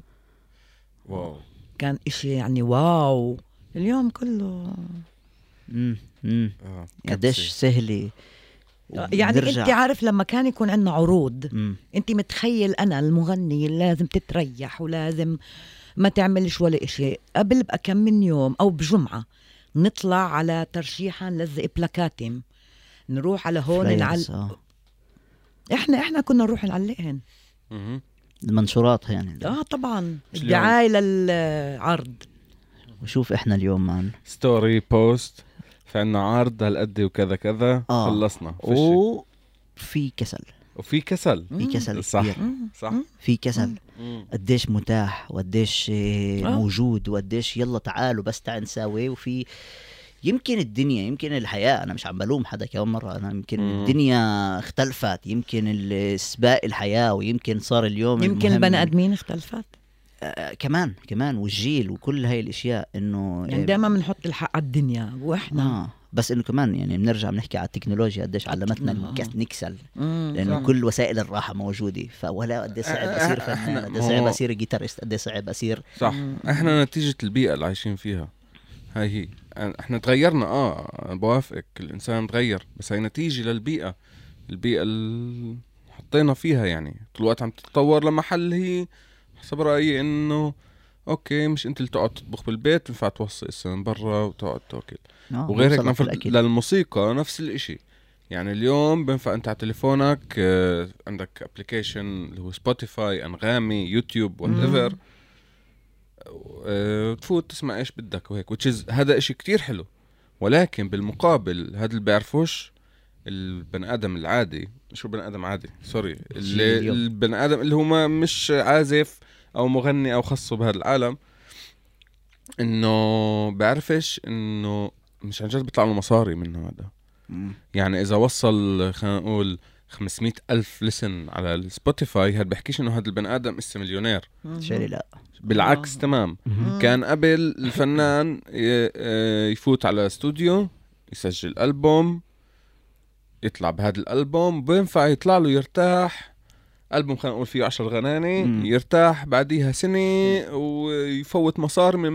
wow كان إشي يعني wow اليوم كله مم. مم. آه. قديش. سهلة يعني. أنت عارف لما كان يكون عندنا عروض مم. أنت متخيل أنا المغني اللي لازم تتريح ولازم ما تعملش ولا إشي قبل بكم من يوم أو بجمعة نطلع على ترشيحة نلزق بلاكاتم نروح على هون flyers، نعل... آه. إحنا إحنا كنا نروح نعلقهن. المنشورات يعني آه طبعا مش الدعاية للعرض وشوف إحنا اليوم مان ستوري بوست في عنا عرض هالقد وكذا كذا آه. خلصنا فشي. وفي كسل. وفي كسل. في كسل صح. كبير صح. في كسل. قديش متاح وقديش آه، آه. موجود وقديش يلا تعالوا بس تعال نساوي. وفي يمكن الدنيا يمكن الحياة. أنا مش عم بلوم حدا كمان مرة. أنا يمكن مم. الدنيا اختلفت. يمكن ال- سباق الحياة ويمكن صار اليوم يمكن البني آدمين اختلفت. كمان كمان والجيل وكل هاي الأشياء إنه يعني آه، دائما بنحط الحق على الدنيا وإحنا. آه بس إنه كمان يعني بنرجع بنحكي على التكنولوجيا قديش علمتنا آه. نكس- نكسل. لأنه صح. كل وسائل الراحة موجودة. فولا قد صعب أصير فنان قد صعب أصير جيتارست قد صعب أصير. صح. إحنا نتيجة البيئة اللي عايشين فيها. هاي هي. إحنا تغيرنا آه أنا بوافقك. الإنسان تغير. بس هي نتيجة للبيئة. البيئة اللي حطينا فيها يعني. طول الوقت عم تتطور لمحل هي حسب رأيي إنه أوكي مش أنت اللي تقعد تطبخ بالبيت ينفع توصي من برا وتقعد تاكل آه، وغير هيك الأكل. للموسيقى نفس الإشي. يعني اليوم بينفع أنت على تليفونك آه، عندك application اللي هو سبوتيفاي أنغامي يوتيوب whatever تفوت تسمع إيش بدك وهيك is هذا إشي كتير حلو. ولكن بالمقابل هذا اللي بيعرفوش البني آدم العادي. شو بني آدم عادي؟ sorry اللي. البني آدم اللي هو ما مش عازف أو مغني أو خصه بهذا العالم إنه بعرفش إنه مش عن جد بيطلع له مصاري منه هذا. يعني إذا وصل خلينا نقول 500 ألف listen على السبوتيفاي هذا بحكيش إنه هذا البني آدم اسا مليونير. شيري لا. بالعكس آه. تمام. كان قبل الفنان ي- آه، يفوت على استوديو يسجل ألبوم يطلع بهذا الألبوم بينفع يطلع له يرتاح. ألبوم خلينا نقول فيه عشر غناني مم. يرتاح بعديها سنة ويفوت مصاري من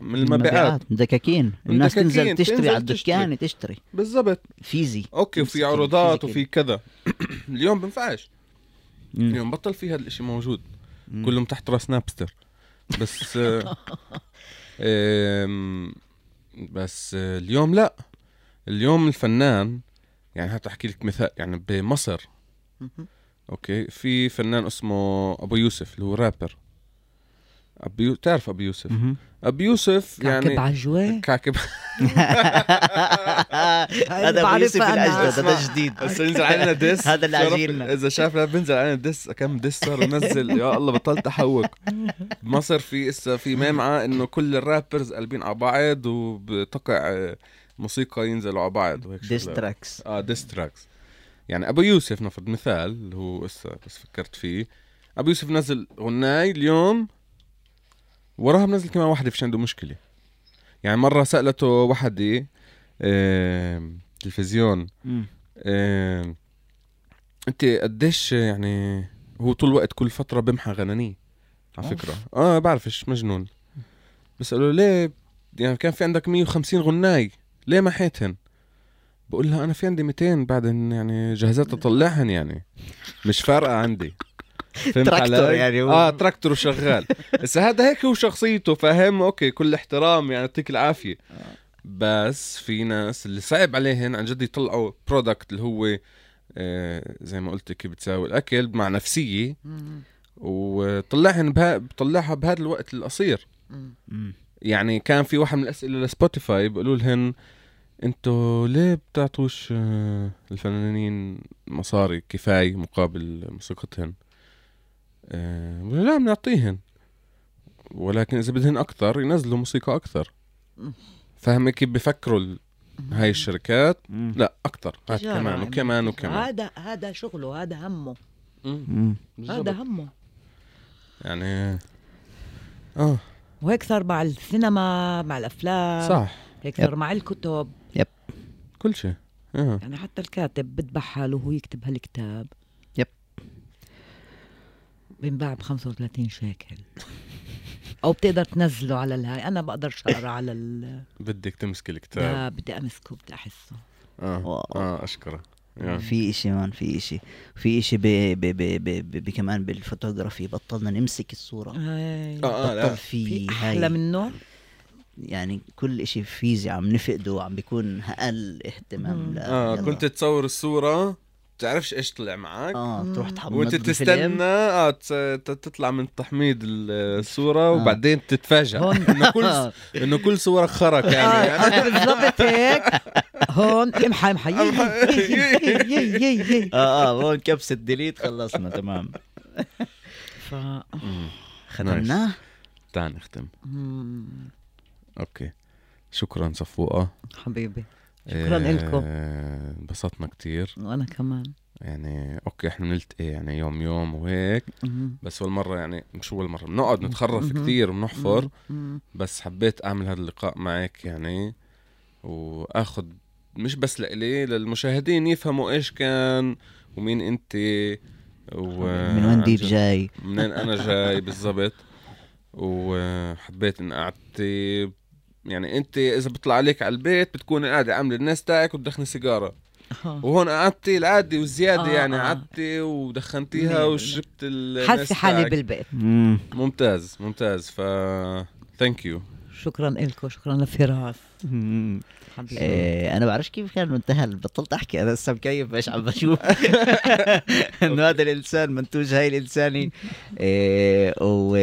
من, المبيعات. دكاكين. الناس دكاكين، تنزل تشتري تنزل على الدكان تشتري. بالضبط. physical. أوكي وفي عروضات. وفي كذا. اليوم بنفعش. مم. اليوم بطل في هذا الإشي موجود. مم. كلهم تحت راس نابستر. بس آه، آم، بس آه، اليوم لا. اليوم الفنان يعني هات أحكي لك مثال يعني بمصر. أوكي. في فنان اسمه أبو يوسف اللي هو رابر ابي تعرف ابي يوسف. ابي يوسف كعكب يعني عجوة كعكب. هذا أبو يوسف. الأجدد هذا جديد. هسه ينزل علينا diss. هذا اللي عاجلنا. إذا شاف لا بينزل علينا diss كم diss صار؟ ونزل. يا الله بطلت ألحق. بمصر في إسا في معمعة إنه كل ال rappers قلبين على بعض وبتقع موسيقى ينزلوا على بعض وهيك. diss tracks آه diss tracks يعني أبو يوسف نفرض مثال اللي هو اسا بس فكرت فيه. أبو يوسف نزل غناي اليوم وراها منزل كمان واحدة فيش عنده مشكلة. يعني مرة سألته وحدة آه تلفزيون آه أنت قديش يعني هو طول الوقت كل فترة بمحى غنانية على. فكرة. آه بعرفش مجنون. بسأله ليه؟ يعني كان في عندك 150 غناي ليه محيتهن بقول لها أنا في عندي 200 بعدين يعني جهزت اطلعهن يعني. مش فارقة عندي. فهمت تراكتور علي؟ يعني هو- آه تراكتور وشغال. بس هذا هيك هو شخصيته فاهم okay كل احترام يعني يعطيك العافية. بس في ناس اللي صعب عليهن عن جد يطلعوا product اللي هو آه زي ما قلت كيف بتساوي الأكل مع نفسية. وطلعهن بها بطلعها بهذا الوقت القصير. يعني كان في واحد من الأسئلة ل Spotify بيقولوا لهن أنتوا ليه بتعطوش آه، الفنانين مصاري كفاية مقابل موسيقتهن؟ آه، لا بنعطيهن. ولكن إذا بدهن أكثر ينزلوا موسيقى أكثر. فاهم كيف بفكروا هاي الشركات؟ لا أكثر. هات كمان يعني. وكمان وكمان. هذا هذا شغله هذا همه. هذا. همه. يعني آه. وهيك صار مع السينما مع الأفلام. صح. هيك صار مع الكتب. كل شيء. آه. يعني حتى الكاتب بذبح حاله وهو يكتب هالكتاب. يب. بينباع ب 35 شيكل أو بتقدر تنزله على الهاي. أنا بقدرش اقرا على ال بدك تمسك الكتاب. لا بدي أمسكه بدي أحسه. آه. واو. آه اشكره يا. في إشي مان في إشي. في إشي ب ب ب ب ب كمان بالفوتوغرافي. بطلنا نمسك الصورة. هاي. آه آه لا. بطل في في هاي. أحلى منه. يعني كل إشي فيزي عم نفقده عم بيكون أقل اهتمام آه يلا. كنت تصور الصورة تعرفش إيش طلع معك آه تروح تحمض وأنت. تستنى آه تطلع من تحميض الصورة وبعدين تتفاجئ هون. إنه كل إنه كل صورك خرق يعني, يعني آه بالضبط هيك. هون امحى امحى. آه آه هون كبسة ديليت خلصنا تمام. ف ختمناه تعال نختم. okay. شكرا صفوقة. حبيبي. شكراً. آه، انبسطنا كتير. وأنا كمان. يعني okay إحنا بنلتقي يعني يوم يوم وهيك. مم. بس أول مرة يعني مش أول مرة بنقعد نتخرف. كتير وبنحفر. بس حبيت أعمل هذا اللقاء معك يعني وآخذ مش بس لإلي للمشاهدين يفهموا إيش كان ومين أنت. و من وين ديب جاي؟ منين أنا جاي بالضبط. وحبيت ان قعدتي يعني انت اذا بطلع عليك على البيت بتكوني قاعدة عاملة النس تاعك وتدخني سيجارة آه. وهون قعدتي العادي والزيادة آه، يعني آه. قعدتي ودخنتيها وشربت النس حاسه حالي تاعك. بالبيت مم. ممتاز ممتاز ف thank you شكرا لكم شكرا لفراس مم. حبيبي إيه أنا بعرفش كيف كان منتهى بطلت احكي أنا لسه مكيف إيش عم بشوف إنه هذا الإنسان منتوج هاي الانساني إيه و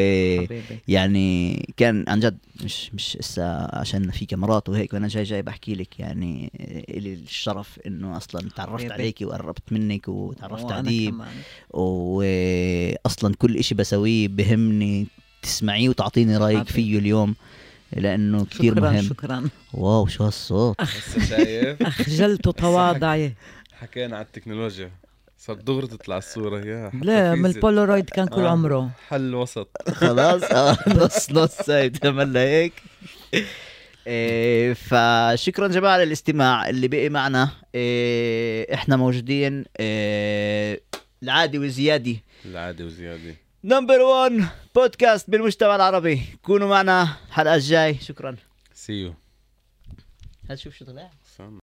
يعني كان عن جد مش مش إسا عشان في كاميرات وهيك وأنا جاي جاي بحكي لك يعني إلي الشرف إنه أصلا تعرفت. عليكي وقربت منك وتعرفت كمان. واصلا كل إشي بسويه بهمني تسمعيه وتعطيني رأيك. فيه اليوم لأنه كثير شكرا مهم. شكرا. wow شو هالصوت؟ هسه شايف؟ أخجلت وتواضعي حكينا على التكنولوجيا. صار دغري تطلع الصورة يا لا من حفيزة. البولورايد كان كل آه. عمره. حل وسط. خلاص آه نص نص هاي تعمل هيك. إيه فشكرا جماعة للاستماع اللي بقي معنا. إيه إحنا موجودين إيه العادي وزيادي العادي وزيادة number 1 بودكاست بالمجتمع العربي. كونوا معنا الحلقة الجاي شكرا. see you هل شوف شو طلع؟